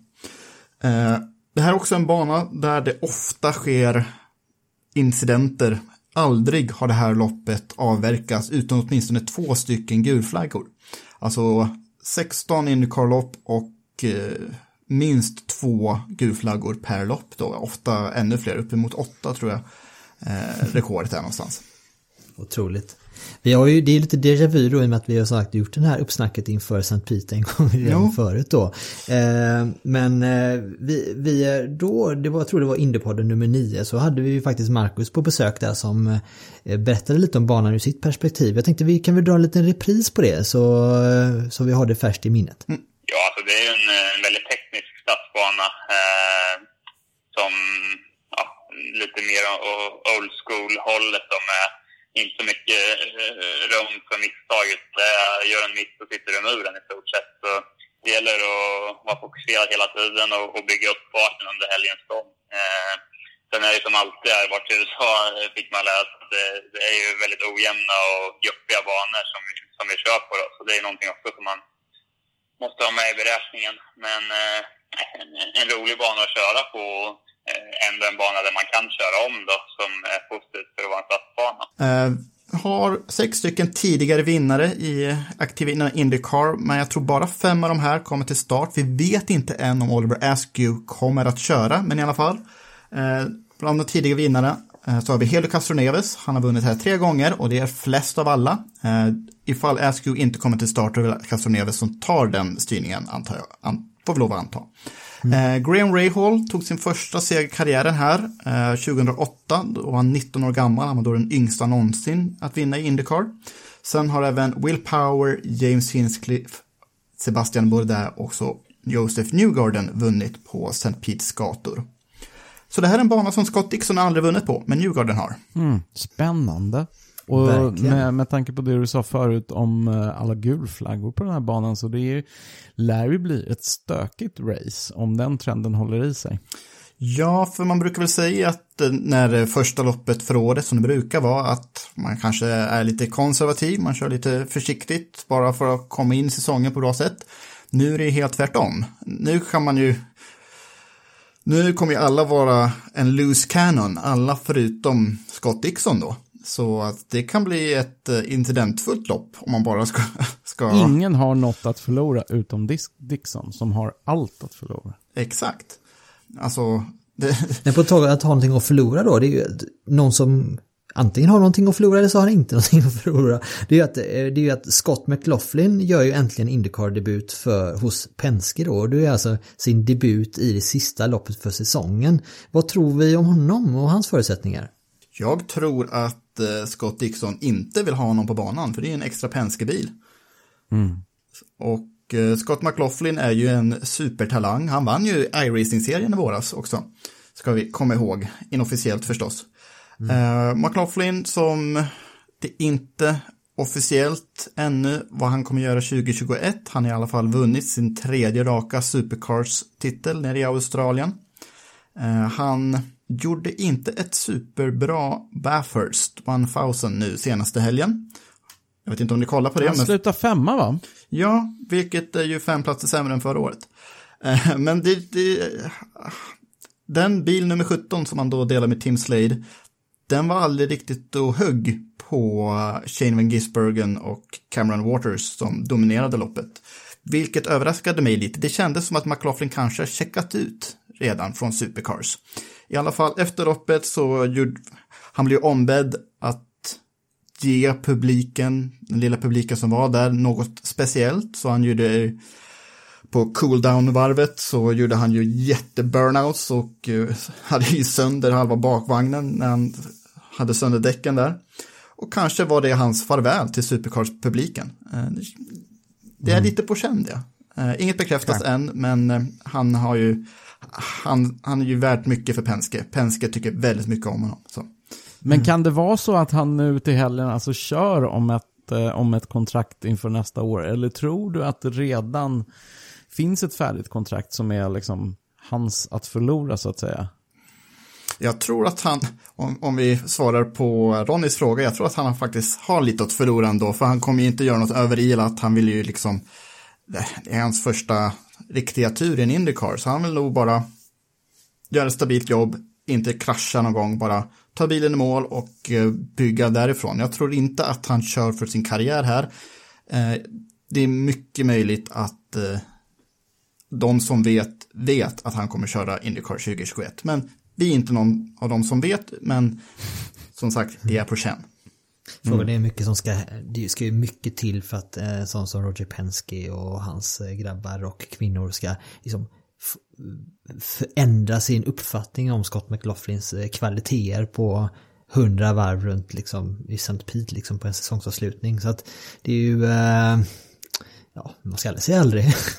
Det här är också en bana där det ofta sker incidenter aldrig har det här loppet avverkats utan åtminstone två stycken gulflaggor. Alltså 16 Indycar-lopp och eh, minst två gulflaggor per lopp då, ofta ännu fler, uppemot åtta tror jag eh, rekordet är någonstans. Otroligt. Vi har ju, det är lite déjà vu då i och med att vi har sagt gjort den här uppsnacket inför St. Peter en gång redan förut då. Eh, men eh, vi, vi då, det var, jag tror det var Indiepodden nummer nio, så hade vi ju faktiskt Marcus på besök där som eh, berättade lite om banan ur sitt perspektiv. Jag tänkte vi kan väl dra en liten repris på det så, eh, så vi har det färskt i minnet. Mm. Ja, alltså det är ju en, en väldigt teknisk stadsbana eh, som ja, lite mer old school-hållet med inte så mycket eh, rum för misstaget. Gör en miss så sitter du i muren i stort sett. Så det gäller att vara fokuserad hela tiden och, och bygga upp farten under helgens gång. Eh, sen är det som alltid här, vart i USA, fick man lära sig, det, det är ju väldigt ojämna och jobbiga banor som, som vi kör på. Då. Så det är någonting också som man måste ha med i beräkningen. Men eh, en, en rolig bana att köra på Eh, än ändå en bana där man kan köra om då, som är positivt för att vara en stadsbana. Uh, eh, har sex stycken tidigare vinnare i aktiva Indycar, men jag tror bara fem av de här kommer till start. Vi vet inte än om Oliver Askew kommer att köra, men i alla fall. Uh, bland de tidigare vinnarna uh, så har vi Helio Castroneves, han har vunnit här tre gånger och det är flest av alla. ifall Askew inte kommer till start, så är det Castroneves som tar den styrningen, antar jag, an får vi lov att anta. Mm. Eh, Graham Rahal tog sin första seger i karriären här eh, 2008. Då var han 19 år gammal, han var då den yngsta någonsin att vinna i Indycar. Sen har även Will Power, James Hinchcliffe, Sebastian Bourdais och så Joseph Newgarden vunnit på St. Pete's gator. Så det här är en bana som Scott Dixon aldrig vunnit på, men Newgarden har. Mm, spännande. Och med, med tanke på det du sa förut om eh, alla gulflaggor på den här banan så det är, lär ju bli ett stökigt race om den trenden håller i sig. Ja, för man brukar väl säga att eh, när första loppet för året som det brukar vara att man kanske är lite konservativ, man kör lite försiktigt bara för att komma in i säsongen på bra sätt. Nu är det helt tvärtom. Nu kan man ju nu kommer ju alla vara en loose cannon, alla förutom Scott Dixon då. Så att det kan bli ett eh, incidentfullt lopp om man bara ska... ska... Ingen har något att förlora utom Dixon som har allt att förlora. Exakt. Alltså... Det... Men på tal att ha någonting att förlora då, det är ju någon som antingen har någonting att förlora eller så har han inte någonting att förlora. Det är ju att, eh, det är ju att Scott McLaughlin gör ju äntligen Indycar-debut för, hos Penske då. Det är alltså sin debut i det sista loppet för säsongen. Vad tror vi om honom och hans förutsättningar? Jag tror att eh, Scott Dixon inte vill ha honom på banan, för det är en extra Penske-bil. Mm. Och eh, Scott McLaughlin är ju en supertalang. Han vann ju iRacing-serien i våras också, ska vi komma ihåg, inofficiellt förstås. Mm. Uh, McLaughlin som det inte officiellt ännu vad han kommer göra 2021. Han har i alla fall vunnit sin tredje raka Supercars-titel nere i Australien. Uh, han gjorde inte ett superbra Bathurst 1000 nu senaste helgen. Jag vet inte om ni kollar på det. Han men... slutade femma va? Ja, vilket är ju fem platser sämre än förra året. Eh, men det, det, den bil nummer 17 som man då delar med Tim Slade, den var aldrig riktigt och högg på Shane Van Gisbergen och Cameron Waters som dominerade loppet. Vilket överraskade mig lite. Det kändes som att McLaughlin kanske checkat ut redan från Supercars. I alla fall efter loppet så gjorde han blev ombedd att ge publiken, den lilla publiken som var där, något speciellt. Så han gjorde på cooldown-varvet så gjorde han ju jätteburnouts och uh, hade ju sönder halva bakvagnen när han hade sönder däcken där. Och kanske var det hans farväl till Supercars-publiken. Uh, det är mm. lite på känn det. Uh, inget bekräftas ja. än, men han har ju han, han är ju värd mycket för Penske. Penske tycker väldigt mycket om honom. Så. Men mm. kan det vara så att han nu till helgen alltså kör om ett, eh, om ett kontrakt inför nästa år? Eller tror du att det redan finns ett färdigt kontrakt som är liksom hans att förlora så att säga? Jag tror att han, om, om vi svarar på Ronnys fråga, jag tror att han faktiskt har lite att förlora ändå, för han kommer ju inte göra något överilat, han vill ju liksom, det är hans första riktiga tur i en Indycar, så han vill nog bara göra ett stabilt jobb, inte krascha någon gång, bara ta bilen i mål och eh, bygga därifrån. Jag tror inte att han kör för sin karriär här. Eh, det är mycket möjligt att eh, de som vet, vet att han kommer köra Indycar 2021. Men vi är inte någon av de som vet, men som sagt, det är på känn. Frågan är hur mycket som ska, det ska ju mycket till för att eh, sån som Roger Penske och hans eh, grabbar och kvinnor ska liksom förändra sin uppfattning om Scott McLaughlins eh, kvaliteter på hundra varv runt liksom i St. Pete liksom på en säsongsavslutning. Så att det är ju, eh, ja, man ska aldrig säga aldrig.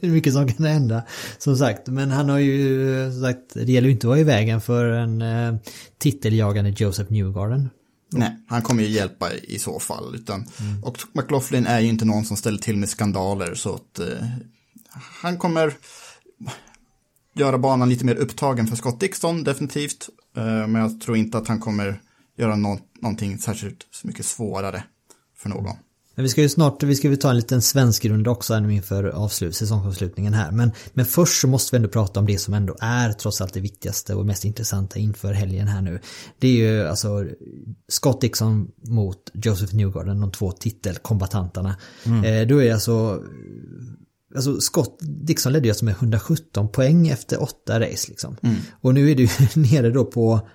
Hur mycket som kan hända. Som sagt, men han har ju, eh, som sagt, det gäller ju inte att vara i vägen för en eh, titeljagande Joseph Newgarden. Nej, han kommer ju hjälpa i så fall. Utan, Och McLaughlin är ju inte någon som ställer till med skandaler så att eh, han kommer göra banan lite mer upptagen för Scott Dixon definitivt. Eh, men jag tror inte att han kommer göra nå någonting särskilt mycket svårare för någon. Men vi ska ju snart, vi ska ju ta en liten svensk runda också här nu inför avslut, säsongsavslutningen här. Men, men först så måste vi ändå prata om det som ändå är trots allt det viktigaste och mest intressanta inför helgen här nu. Det är ju alltså Scott Dixon mot Joseph Newgarden, de två titelkombatanterna. Eh, då är alltså Alltså Scott Dixon ledde ju alltså med 117 poäng efter åtta race liksom. Och nu är du nere då på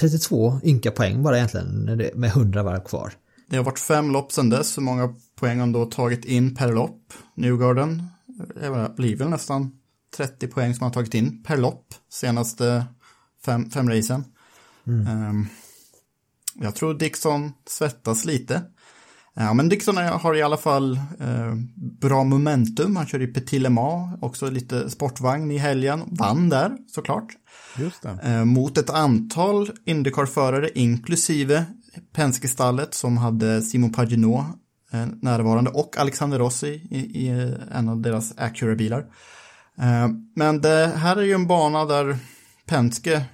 32 ynka poäng bara egentligen med 100 varv kvar. Det har varit fem lopp sedan dess. Hur många poäng har han då tagit in per lopp? Newgarden det blir väl nästan 30 poäng som han tagit in per lopp senaste fem, fem racen. Ehm, jag tror Dixon svettas lite. Ja, men Dixon har i alla fall eh, bra momentum. Han kör i Petit Le Mans, också lite sportvagn i helgen. Vann där såklart. Just. Eh, mot ett antal Indycar-förare, inklusive Penske-stallet som hade Simon Paginot eh, närvarande och Alexander Rossi i, i en av deras Acura-bilar. Eh, men det här är ju en bana där Penske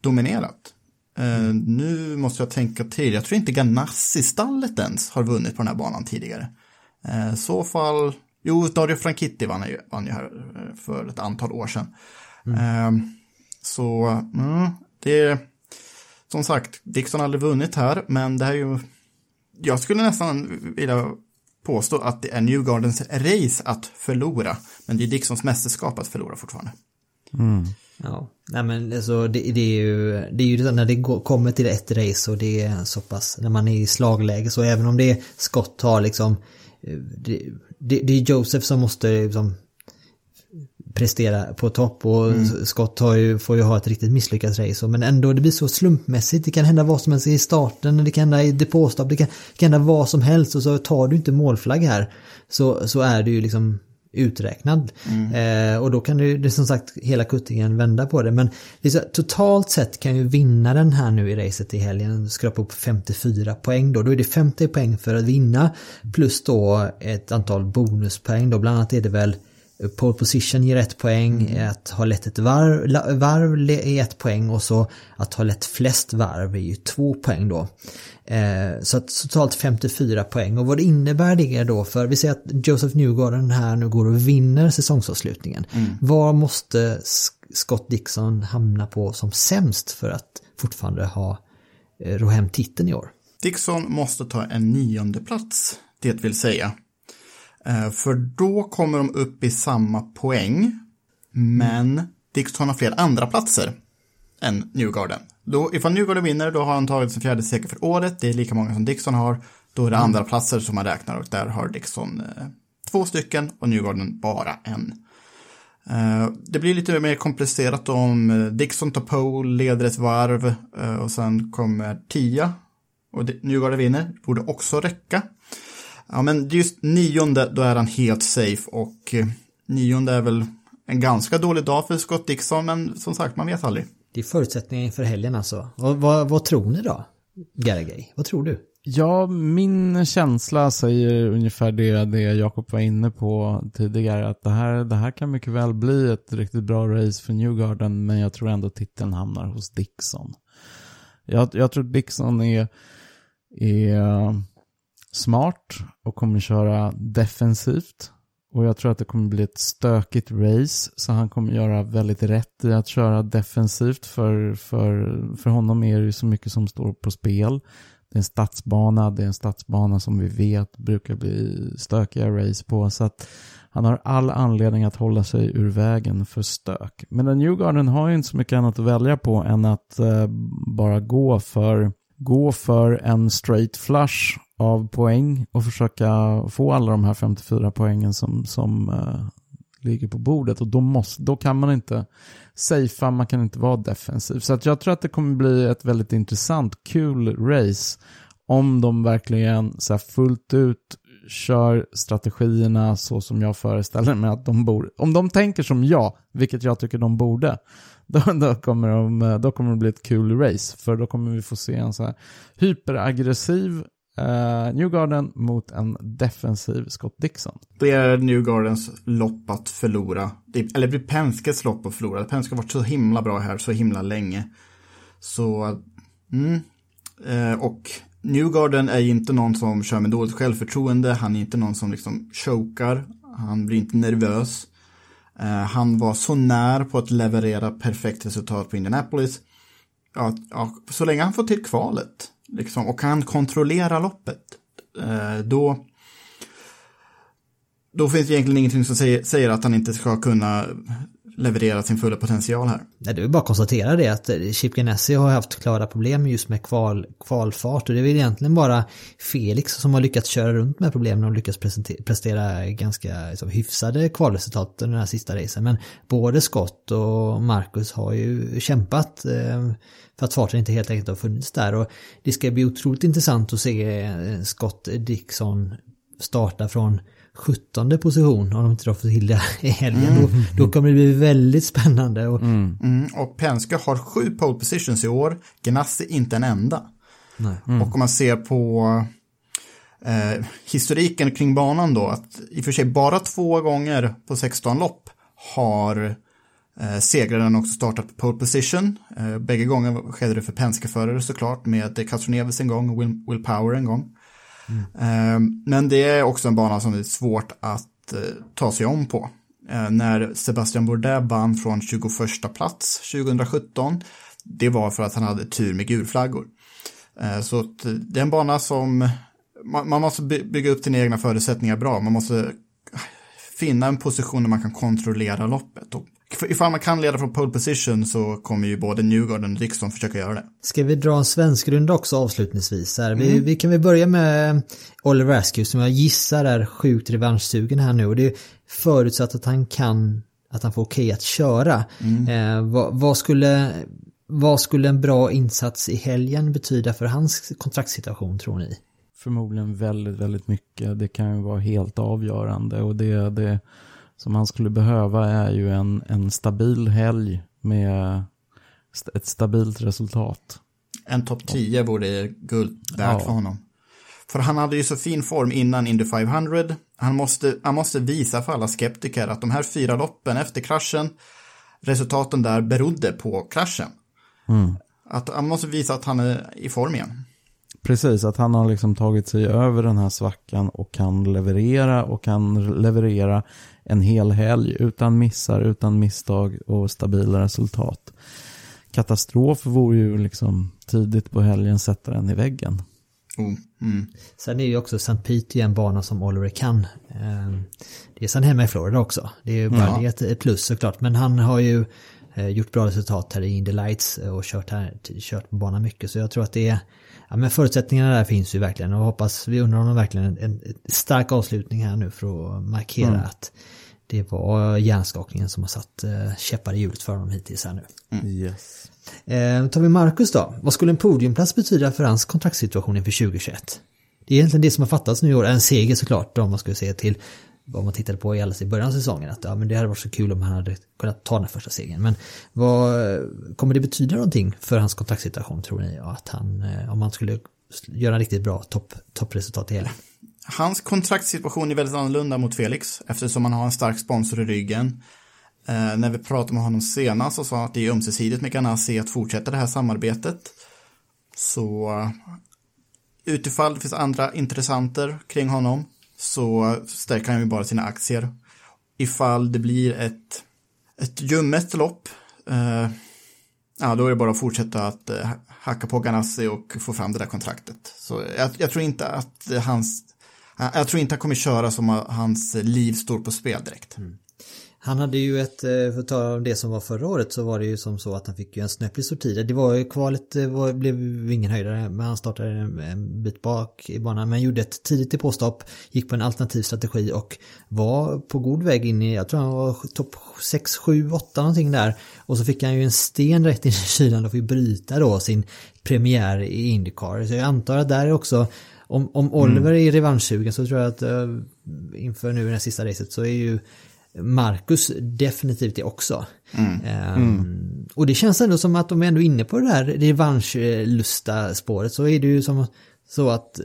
dominerat. Eh, nu måste jag tänka till, jag tror inte Ganassi-stallet ens har vunnit på den här banan tidigare. I så fall, jo, Dario Franchitti vann ju, vann ju här för ett antal år sedan. Eh, så mm, det är som sagt, Dixon har aldrig vunnit här, men det här är ju, jag skulle nästan vilja påstå att det är Newgardens race att förlora, men det är Dixons mästerskap att förlora fortfarande. Ja, nej men alltså det, det är ju, det är ju när det går, kommer till ett race och det är så pass, när man är i slagläge så även om det är Scott har liksom, det, det, det är Joseph som måste liksom prestera på topp och Scott har ju, får ju ha ett riktigt misslyckat race. Men ändå det blir så slumpmässigt. Det kan hända vad som helst i starten, det kan hända i depåstopp, det kan, det kan hända vad som helst och så tar du inte målflagg här så, så är du ju liksom uträknad. Eh, och då kan du, det är som sagt hela kuttingen vända på det. Men så, totalt sett kan ju vinnaren här nu i racet i helgen skrapa upp 54 poäng då. Då är det 50 poäng för att vinna plus då ett antal bonuspoäng då. Bland annat är det väl Pole position ger ett poäng, att ha lett ett varv, varv är ett poäng och så att ha lett flest varv är ju två poäng då. Eh, så att totalt 54 poäng och vad innebär det då för vi säger att Joseph Newgarden här nu går och vinner säsongsavslutningen. Var måste S- Scott Dixon hamna på som sämst för att fortfarande ha eh, ro hem titeln i år? Dixon måste ta en nionde plats, det vill säga. Eh, För då kommer de upp i samma poäng, men Dixon har fler andra platser än Newgarden. Då, ifall Newgarden vinner, då har han tagit sin fjärde seger för året, det är lika många som Dixon har. Då är det andra platser som man räknar och där har Dixon eh, två stycken och Newgarden bara en. Eh, Det blir lite mer komplicerat om eh, Dixon tar pole, leder ett varv eh, och sen kommer tia och Newgarden vinner, borde också räcka. Ja, men just nionde, då är han helt safe och eh, nionde är väl en ganska dålig dag för Scott Dixon, men som sagt, man vet aldrig. Det är förutsättningar inför helgen alltså. Och vad, vad tror ni då? Garagay, vad tror du? Ja, min känsla säger ungefär det, det Jakob var inne på tidigare. Att det här, det här kan mycket väl bli ett riktigt bra race för Newgarden, men jag tror ändå titeln hamnar hos Dixon. Jag, jag tror Dixon är, är smart och kommer köra defensivt Och jag tror att det kommer bli ett stökigt race. Så han kommer göra väldigt rätt i att köra defensivt. För, för, för honom är det ju så mycket som står på spel. Det är en stadsbana, det är en stadsbana som vi vet brukar bli stökiga race på. Så att han har all anledning att hålla sig ur vägen för stök. Men den Newgarden har ju inte så mycket annat att välja på än att eh, bara gå för, gå för en straight flush av poäng och försöka få alla de här 54 poängen som, som uh, ligger på bordet. Och då, måste, då kan man inte safea, man kan inte vara defensiv. Så att jag tror att det kommer bli ett väldigt intressant, kul race om de verkligen så fullt ut kör strategierna så som jag föreställer mig att de borde. Om de tänker som jag, vilket jag tycker de borde, då, då, kommer, de, då kommer det bli ett kul race. För då kommer vi få se en så här hyperaggressiv Uh, Newgarden mot en defensiv Scott Dixon. Det är Newgardens lopp att förlora. Det, eller det blir Penskes lopp att förlora. Penske har varit så himla bra här så himla länge. Så, mm. Uh, och Newgarden är ju inte någon som kör med dåligt självförtroende. Han är inte någon som liksom chokar. Han blir inte nervös. Uh, han var så när på att leverera perfekt resultat på Indianapolis. Ja, ja, så länge han får till kvalet liksom, och kan kontrollera loppet, eh, då, då finns det egentligen ingenting som säger, säger att han inte ska kunna leverera sin fulla potential här. Nej, det är bara att konstatera det att eh, Chip Ganassi har haft klara problem just med kval, kvalfart och det är väl egentligen bara Felix som har lyckats köra runt med problemen och lyckats prestera ganska liksom, hyfsade kvalresultat under den här sista racen. Men både Scott och Marcus har ju kämpat eh, för att farten inte helt enkelt har funnits där och det ska bli otroligt intressant att se eh, Scott Dixon starta från 17 position om de inte får till det i helgen. Mm. Då, då, kommer det bli väldigt spännande. Och, mm. Mm. och Penske har sju pole positions i år, Ganassi inte en enda. Mm. Och om man ser på eh, historiken kring banan då, att i och för sig bara två gånger på 16 lopp har eh, segraren också startat på pole position. Eh, bägge gånger skedde det för Penske-förare såklart, med Castroneves en gång och Will, Will Power en gång. Mm. Men det är också en bana som är svårt att eh, ta sig om på. Eh, när Sebastian Bourdais vann från 21 plats 2017, det var för att han hade tur med gulflaggor. Eh, så det är en bana som man måste bygga upp sina egna förutsättningar bra. Man måste ah, finna en position där man kan kontrollera loppet. Och ifall man kan leda från pole position så kommer ju både Newgarden och Dixon försöka göra det. Ska vi dra en svensk runda också avslutningsvis? Här? Vi, mm. vi kan väl börja med Oliver Askew som jag gissar är sjukt revanschsugen här nu och det är förutsatt att han kan, att han får okej att köra. Mm. Eh, vad, vad, skulle, vad skulle en bra insats i helgen betyda för hans kontraktssituation tror ni? Förmodligen väldigt, väldigt mycket. Det kan ju vara helt avgörande och det, det som han skulle behöva är ju en, en stabil helg med ett stabilt resultat. En topp 10 vore guld värt ja. för honom. För han hade ju så fin form innan Indy 500. Han måste, han måste visa för alla skeptiker att de här fyra loppen efter kraschen, resultaten där berodde på kraschen. Mm. Att han måste visa att han är i form igen. Precis, att han har liksom tagit sig över den här svackan och kan leverera och kan leverera en hel helg utan missar, utan misstag och stabila resultat. Katastrof vore ju liksom tidigt på helgen sätta den i väggen. Mm. Mm. Sen är ju också St. Pete en bana som Oliver kan. Ehm, det är sen hemma i Florida också. Det är ju bara ja. ett plus såklart. Men han har ju eh, gjort bra resultat här i Indy Lights och kört, här, kört på banan mycket. Så jag tror att det är ja, men förutsättningarna där finns ju verkligen och hoppas vi undrar honom verkligen en, en stark avslutning här nu för att markera mm. att det var hjärnskakningen som har satt eh, käppar i hjulet för honom hittills här nu. Mm. Yes. Eh, tar vi Marcus då? Vad skulle en podiumplats betyda för hans kontraktssituation inför 2021? Det är egentligen det som har fattats nu i år. En seger såklart om man skulle se till vad man tittade på i alldeles i början av säsongen. Att ja, men det hade varit så kul om han hade kunnat ta den första segern. Men vad, kommer det betyda någonting för hans kontraktssituation tror ni? Att han, eh, om han skulle göra en riktigt bra topp, toppresultat i hela? Hans kontraktssituation är väldigt annorlunda mot Felix eftersom han har en stark sponsor i ryggen. Eh, när vi pratade med honom senast så sa han att det är ömsesidigt med Ganassi att fortsätta det här samarbetet. Så eh, utifall det finns andra intressenter kring honom så stärker han ju bara sina aktier. ifall det blir ett, ett ljummet lopp, eh, ja då är det bara att fortsätta att eh, hacka på Ganassi och få fram det där kontraktet. Så jag, jag tror inte att hans, jag tror inte han kommer köra som att hans liv står på spel direkt. Mm. Han hade ju ett, eh, för att ta det som var förra året så var det ju som så att han fick ju en snöplig sortid. Det var ju kvalet, det var, blev ingen höjdare men han startade en, en bit bak i banan men gjorde ett tidigt påstopp, gick på en alternativ strategi och var på god väg in i, jag tror han var topp 6, 7, 8 någonting där. Och så fick han ju en sten rätt in i kylan och fick bryta då sin premiär i Indycar. Så jag antar att där är också om, om Oliver mm. är revanschsugen så tror jag att uh, inför nu det här sista racet så är ju Marcus definitivt det också. Mm. Um, och det känns ändå som att de är ändå inne på det här revanschlusta spåret så är det ju som så att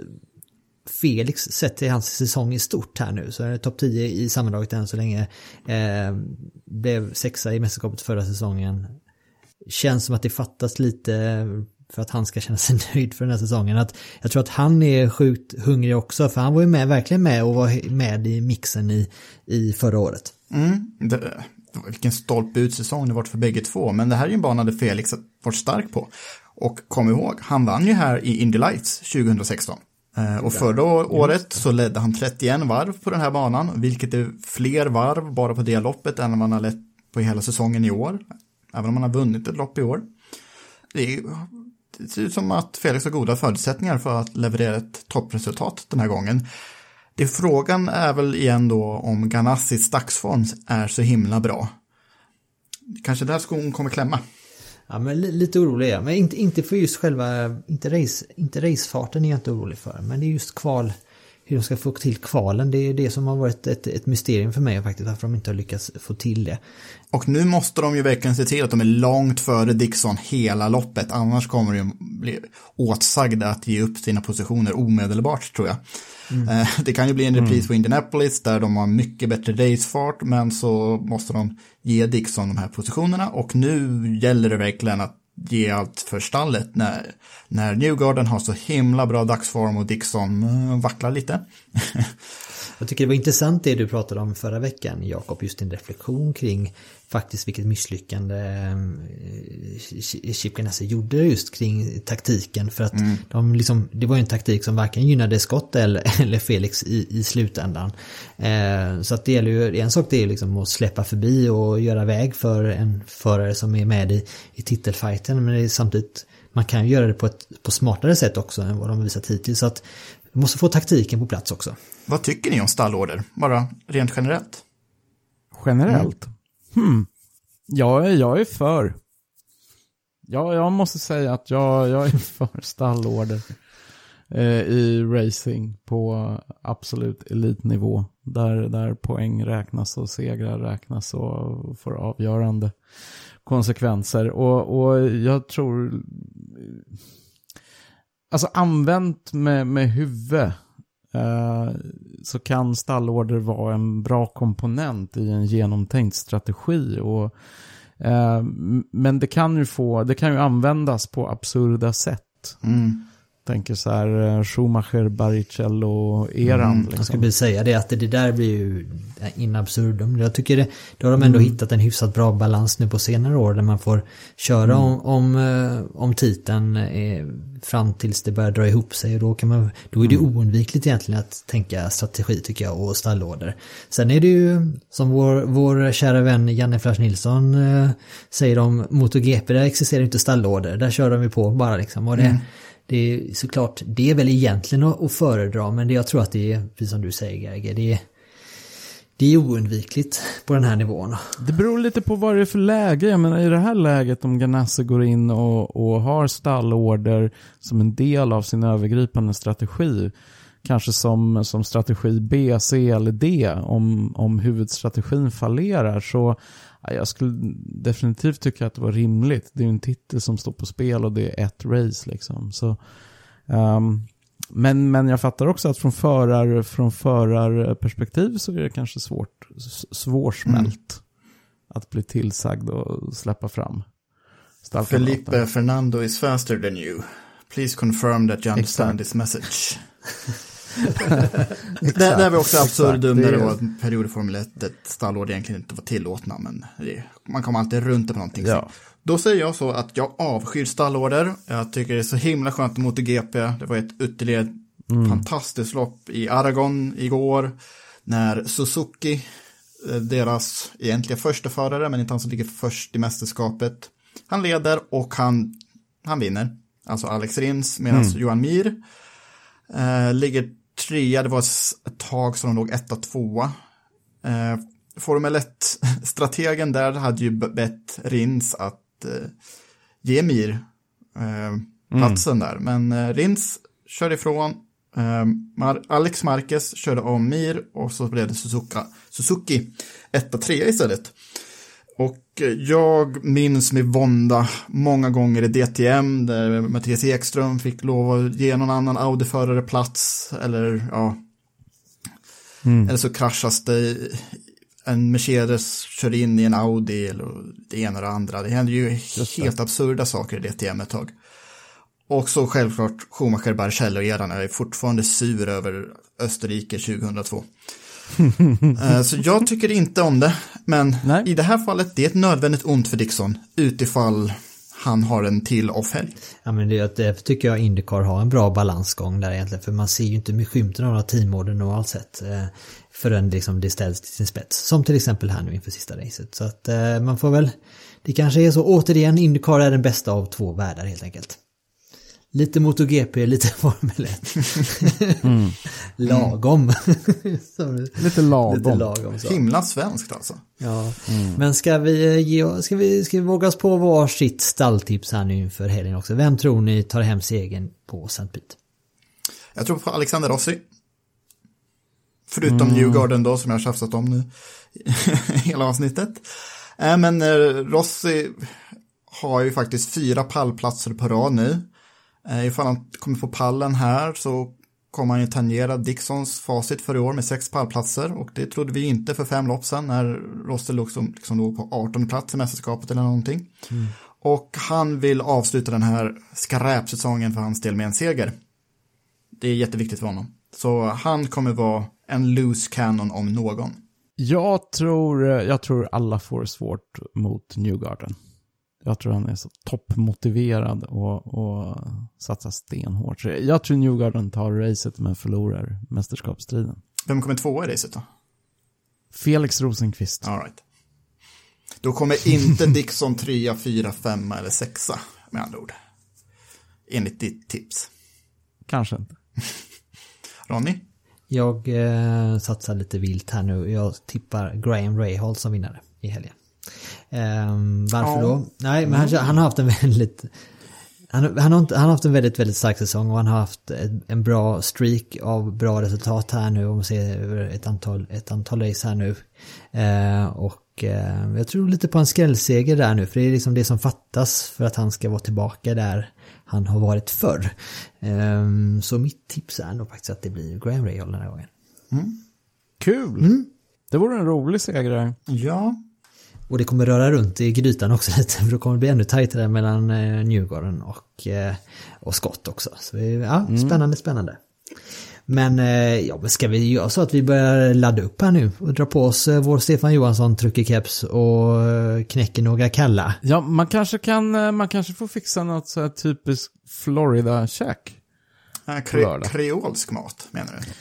Felix sett till hans säsong i stort här nu så är det topp 10 i sammandraget än så länge. Eh, blev sexa i mästerskapet förra säsongen. Känns som att det fattas lite för att han ska känna sig nöjd för den här säsongen. Att jag tror att han är sjukt hungrig också för han var ju med, verkligen med och var med i mixen i, i förra året. Mm, det, vilken stolpe ut säsong det varit för bägge två, men det här är ju en bana där Felix varit stark på. Och kom ihåg, han vann ju här i Indy Lights 2016. Eh, och förra året så ledde han 31 varv på den här banan, vilket är fler varv bara på det loppet än man har lett på hela säsongen i år. Även om man har vunnit ett lopp i år. Det, är, det ser ut som att Felix har goda förutsättningar för att leverera ett toppresultat den här gången. Det frågan är väl igen då om Ganassis dagsform är så himla bra. Kanske där skon kommer klämma. Ja men lite orolig är jag. Men inte, inte för just själva, inte, race, inte racefarten är jag inte orolig för. Men det är just kval, hur de ska få till kvalen. Det är det som har varit ett, ett mysterium för mig faktiskt. Varför de inte har lyckats få till det. Och nu måste de ju verkligen se till att de är långt före Dixon hela loppet. Annars kommer de bli åtsagda att ge upp sina positioner omedelbart tror jag. Mm. Det kan ju bli en repris mm. på Indianapolis där de har mycket bättre racefart men så måste de ge Dixon de här positionerna och nu gäller det verkligen att ge allt för stallet när, när Newgarden har så himla bra dagsform och Dixon eh, vacklar lite. Jag tycker det var intressant det du pratade om förra veckan Jakob, just din reflektion kring faktiskt vilket misslyckande eh, Chip Ganassi gjorde just kring taktiken för att mm. de liksom, det var ju en taktik som varken gynnade Scott eller, eller Felix i, i slutändan. Eh, så att det gäller ju, en sak det är liksom att släppa förbi och göra väg för en förare som är med i, i titelfighten men det är samtidigt man kan ju göra det på ett på smartare sätt också än vad de visat hittills. Så att vi måste få taktiken på plats också. Vad tycker ni om stallorder? Bara rent generellt. Generellt? Mm. Hmm. Ja, jag är för. Ja, jag måste säga att jag, jag är för stallorder eh, i racing på absolut elitnivå. Där, där poäng räknas och segrar räknas och får avgörande konsekvenser. Och, och jag tror... Alltså använt med, med huvud Eh, så kan stallorder vara en bra komponent i en genomtänkt strategi. Och, eh, men det kan ju få, det kan ju användas på absurda sätt. Mm tänker så här eh, Schumacher, Baricello-eran. Mm, liksom. Jag skulle säga det att det, där blir ju in absurdum. Jag tycker det, då har de ändå mm. hittat en hyfsat bra balans nu på senare år där man får köra mm. om, om, eh, om titeln eh, fram tills det börjar dra ihop sig och då kan man, då är det mm. oundvikligt egentligen att tänka strategi tycker jag och stallorder. Sen är det ju som vår, vår kära vän Janne Flash Nilsson säger om MotoGP, där existerar inte stallorder, där kör de ju på bara liksom. Och det, mm. Det är såklart, det är väl egentligen att föredra men det, jag tror att det är, precis som du säger Gerge, det är, det är oundvikligt på den här nivån. Det beror lite på vad det är för läge. Jag menar i det här läget om Ganassi går in och, och har stallorder som en del av sin övergripande strategi. Kanske som, som strategi B, C eller D om, om huvudstrategin fallerar. Så jag skulle definitivt tycka att det var rimligt. Det är ju en titel som står på spel och det är ett race liksom. Så, um, men, men jag fattar också att från, förar, från förarperspektiv så är det kanske svårt, svårsmält mm. att bli tillsagd och släppa fram. Felipe Fernando is faster than you. Please confirm that you understand Exakt. this message. Det, det är väl också absurdum när det var en period i Formel 1 där stallord egentligen inte var tillåtna, men det, man kommer alltid runt det på någonting. Ja. Då säger jag så att jag avskyr stallorder. Jag tycker det är så himla skönt med MotoGP. Det var ett ytterligare fantastiskt lopp i Aragon igår. När Suzuki, eh, deras egentliga första förare, men inte han som ligger först i mästerskapet. Han leder och han, han vinner. Alltså Alex Rins, medan Johan Mir eh, ligger trea. Det var ett tag som de låg etta, tvåa. Eh, Formel 1-strategen där hade ju bett Rins att eh, ge Mir eh, platsen där. Men eh, Rins körde ifrån. Eh, Mar- Alex Marquez körde om Mir och så blev det Suzuka, Suzuki etta, trea istället. Och eh, jag minns med vånda många gånger i DTM där Mattias Ekström fick lov att ge någon annan Audi-förare plats eller ja. Eller så kraschas det en Mercedes kör in i en Audi eller det ena och det andra. Det händer ju helt absurda saker i DTM ett tag. Och så självklart Schumacher Barrichello-eran är fortfarande sur över Österrike 2002. Eh, Så jag tycker inte om det, men Nej. i det här fallet det är ett nödvändigt ont för Dixon utifall han har en till off-helg. Ja men det, därför tycker jag Indycar har en bra balansgång där egentligen. För man ser ju inte med skymten av några teamorden normalt sett. Eh, förrän liksom det ställs till sin spets. Som till exempel här nu inför sista racet. Så att eh, man får väl... Det kanske är så återigen, Indycar är den bästa av två världar helt enkelt. Lite MotoGP, lite Formel 1. Lagom. Som- Lite lagom. Lite lagom så. Himla svenskt alltså. Ja. Men ska vi, eh, ge, ska, vi, ska vi våga oss på varsitt stalltips här nu inför helgen också? Vem tror ni tar hem segern på St. Pete? Jag tror på Alexander Rossi. Förutom Newgarden då, som jag har tjafsat om nu hela avsnittet. Äh, men eh, Rossi har ju faktiskt fyra pallplatser på rad nu. Eh, ifall han kommer på pallen här så kommer han ju tangera Dixons facit för i år med sex pallplatser. Och det trodde vi inte för fem lopp sedan när Rossi låg, som, liksom låg på 18 plats i mästerskapet eller någonting. Och han vill avsluta den här skräpsäsongen för hans del med en seger. Det är jätteviktigt för honom. Så han kommer vara en loose cannon om någon. Jag tror, jag tror alla får svårt mot Newgarden. Jag tror han är så toppmotiverad och, och satsar stenhårt. Så Jag tror Newgarden tar racet men förlorar mästerskapsstriden. Vem kommer tvåa i racet då? Felix Rosenqvist. All right. Då kommer inte Dixon trea, fyra, femma eller sexa med andra ord. Enligt ditt tips. Kanske inte. Ronny? Jag eh, satsar lite vilt här nu. Jag tippar Graham Rahal som vinnare i helgen. Ehm, varför Ja. då? Nej, men han, han har haft en väldigt... Han, han, har inte, han har haft en väldigt, väldigt stark säsong och han har haft ett, en bra streak av bra resultat här nu om man ser över ett antal, ett antal race här nu. Eh, och eh, jag tror lite på en skrällseger där nu för det är liksom det som fattas för att han ska vara tillbaka där han har varit förr. Ehm, så mitt tips är nog faktiskt att det blir Graham Rahal den här gången. Kul! Det vore en rolig seger. Ja. Och det kommer röra runt i grytan också lite för då kommer det bli ännu tajtare mellan eh, Newgarden och, eh, och Scott också. Så vi- ja, spännande, spännande. Men eh, ja, men ska vi göra så att vi börjar ladda upp här nu och dra på oss eh, vår Stefan Johansson truckerkeps och eh, knäcker några kalla. Ja, man kanske kan, man kanske får fixa något så här typiskt Florida-käk. Äh, kre kreolsk mat menar du?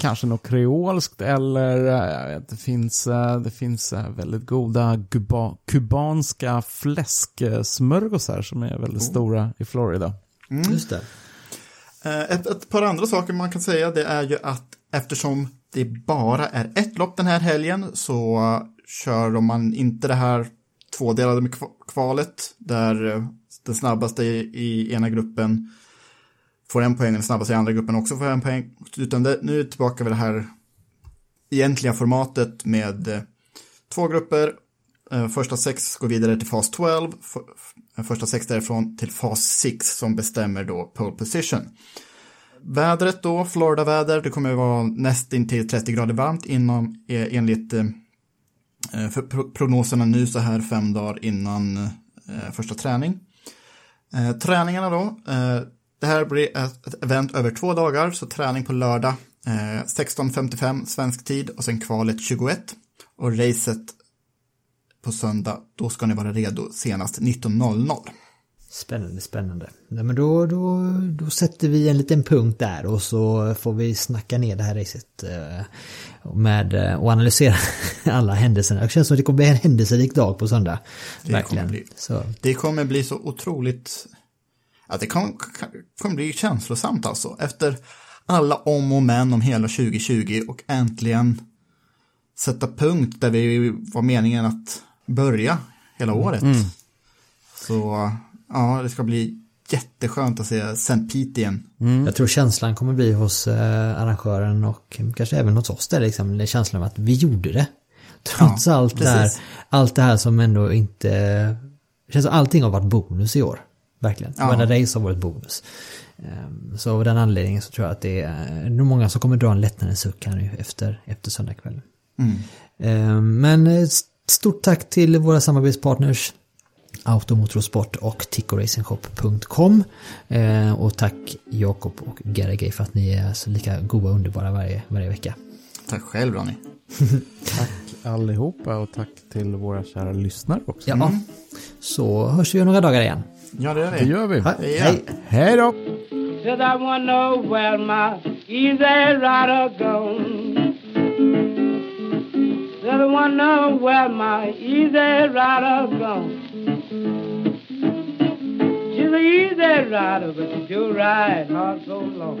Kanske något kreolskt eller eh, jag vet, det finns, eh, det finns eh, väldigt goda kuba, kubanska fläsksmörgåsar som är väldigt stora i Florida. Just det. Ett, ett par andra saker man kan säga det är ju att eftersom det bara är ett lopp den här helgen så kör man inte det här tvådelade med kva- kvalet där den snabbaste i, i ena gruppen får en poäng den snabbaste i andra gruppen också får en poäng. Utan det, nu är det tillbaka vid det här egentliga formatet med eh, två grupper. Eh, första sex går vidare till fas 12. Första sex därifrån till fas 6 som bestämmer då pole position. Vädret då, Florida-väder, det kommer att vara nästintill 30 grader varmt inom, eh, enligt för prognoserna nu så här fem dagar innan första träning. Träningarna då, det här blir ett, event över två dagar, så träning på lördag Eh, 16.55 svensk tid och sen kvalet 21. Och racet på söndag, då ska ni vara redo senast 19.00. Spännande, spännande. Nej, men då, då, då sätter vi en liten punkt där och så får vi snacka ner det här racet eh, med, eh, och analysera alla händelserna. Det känns som att det kommer bli en händelserik dag på söndag. Det Verkligen. kommer bli. Så, Det kommer bli så otroligt... Att det kommer, kommer bli känslosamt alltså. Efter alla om och men om hela 2020 och äntligen sätta punkt där vi var meningen att börja hela året. Så ja, det ska bli jätteskönt att se St. Pete igen. Jag tror känslan kommer bli hos eh, arrangören och kanske även hos oss där liksom. Det är känslan av att vi gjorde det. Trots Ja, allt, det här, allt det här som ändå inte... Känns som allting har varit bonus i år. Verkligen. Ja. Varenda race har varit bonus. Ehm, Så av den anledningen så tror jag att det är nog många som kommer dra en lättnadens suck här nu efter, efter söndagskvällen. Ehm, Men eh, stort tack till våra samarbetspartners Automotorsport och tickoracingshop.com eh, Och tack Jakob och Geragay för att ni är så lika goda och underbara varje, varje vecka. Tack själv Ronny. Tack allihopa och tack till våra kära lyssnare också. Ja, så hörs vi om några dagar igen. Ja, det är Det det. gör vi. Ha, hej! Hej då! Said I wanna know where my easy rider gone. Said I wanna know where my easy rider gone. She's an easy rider, but she do ride hard so long.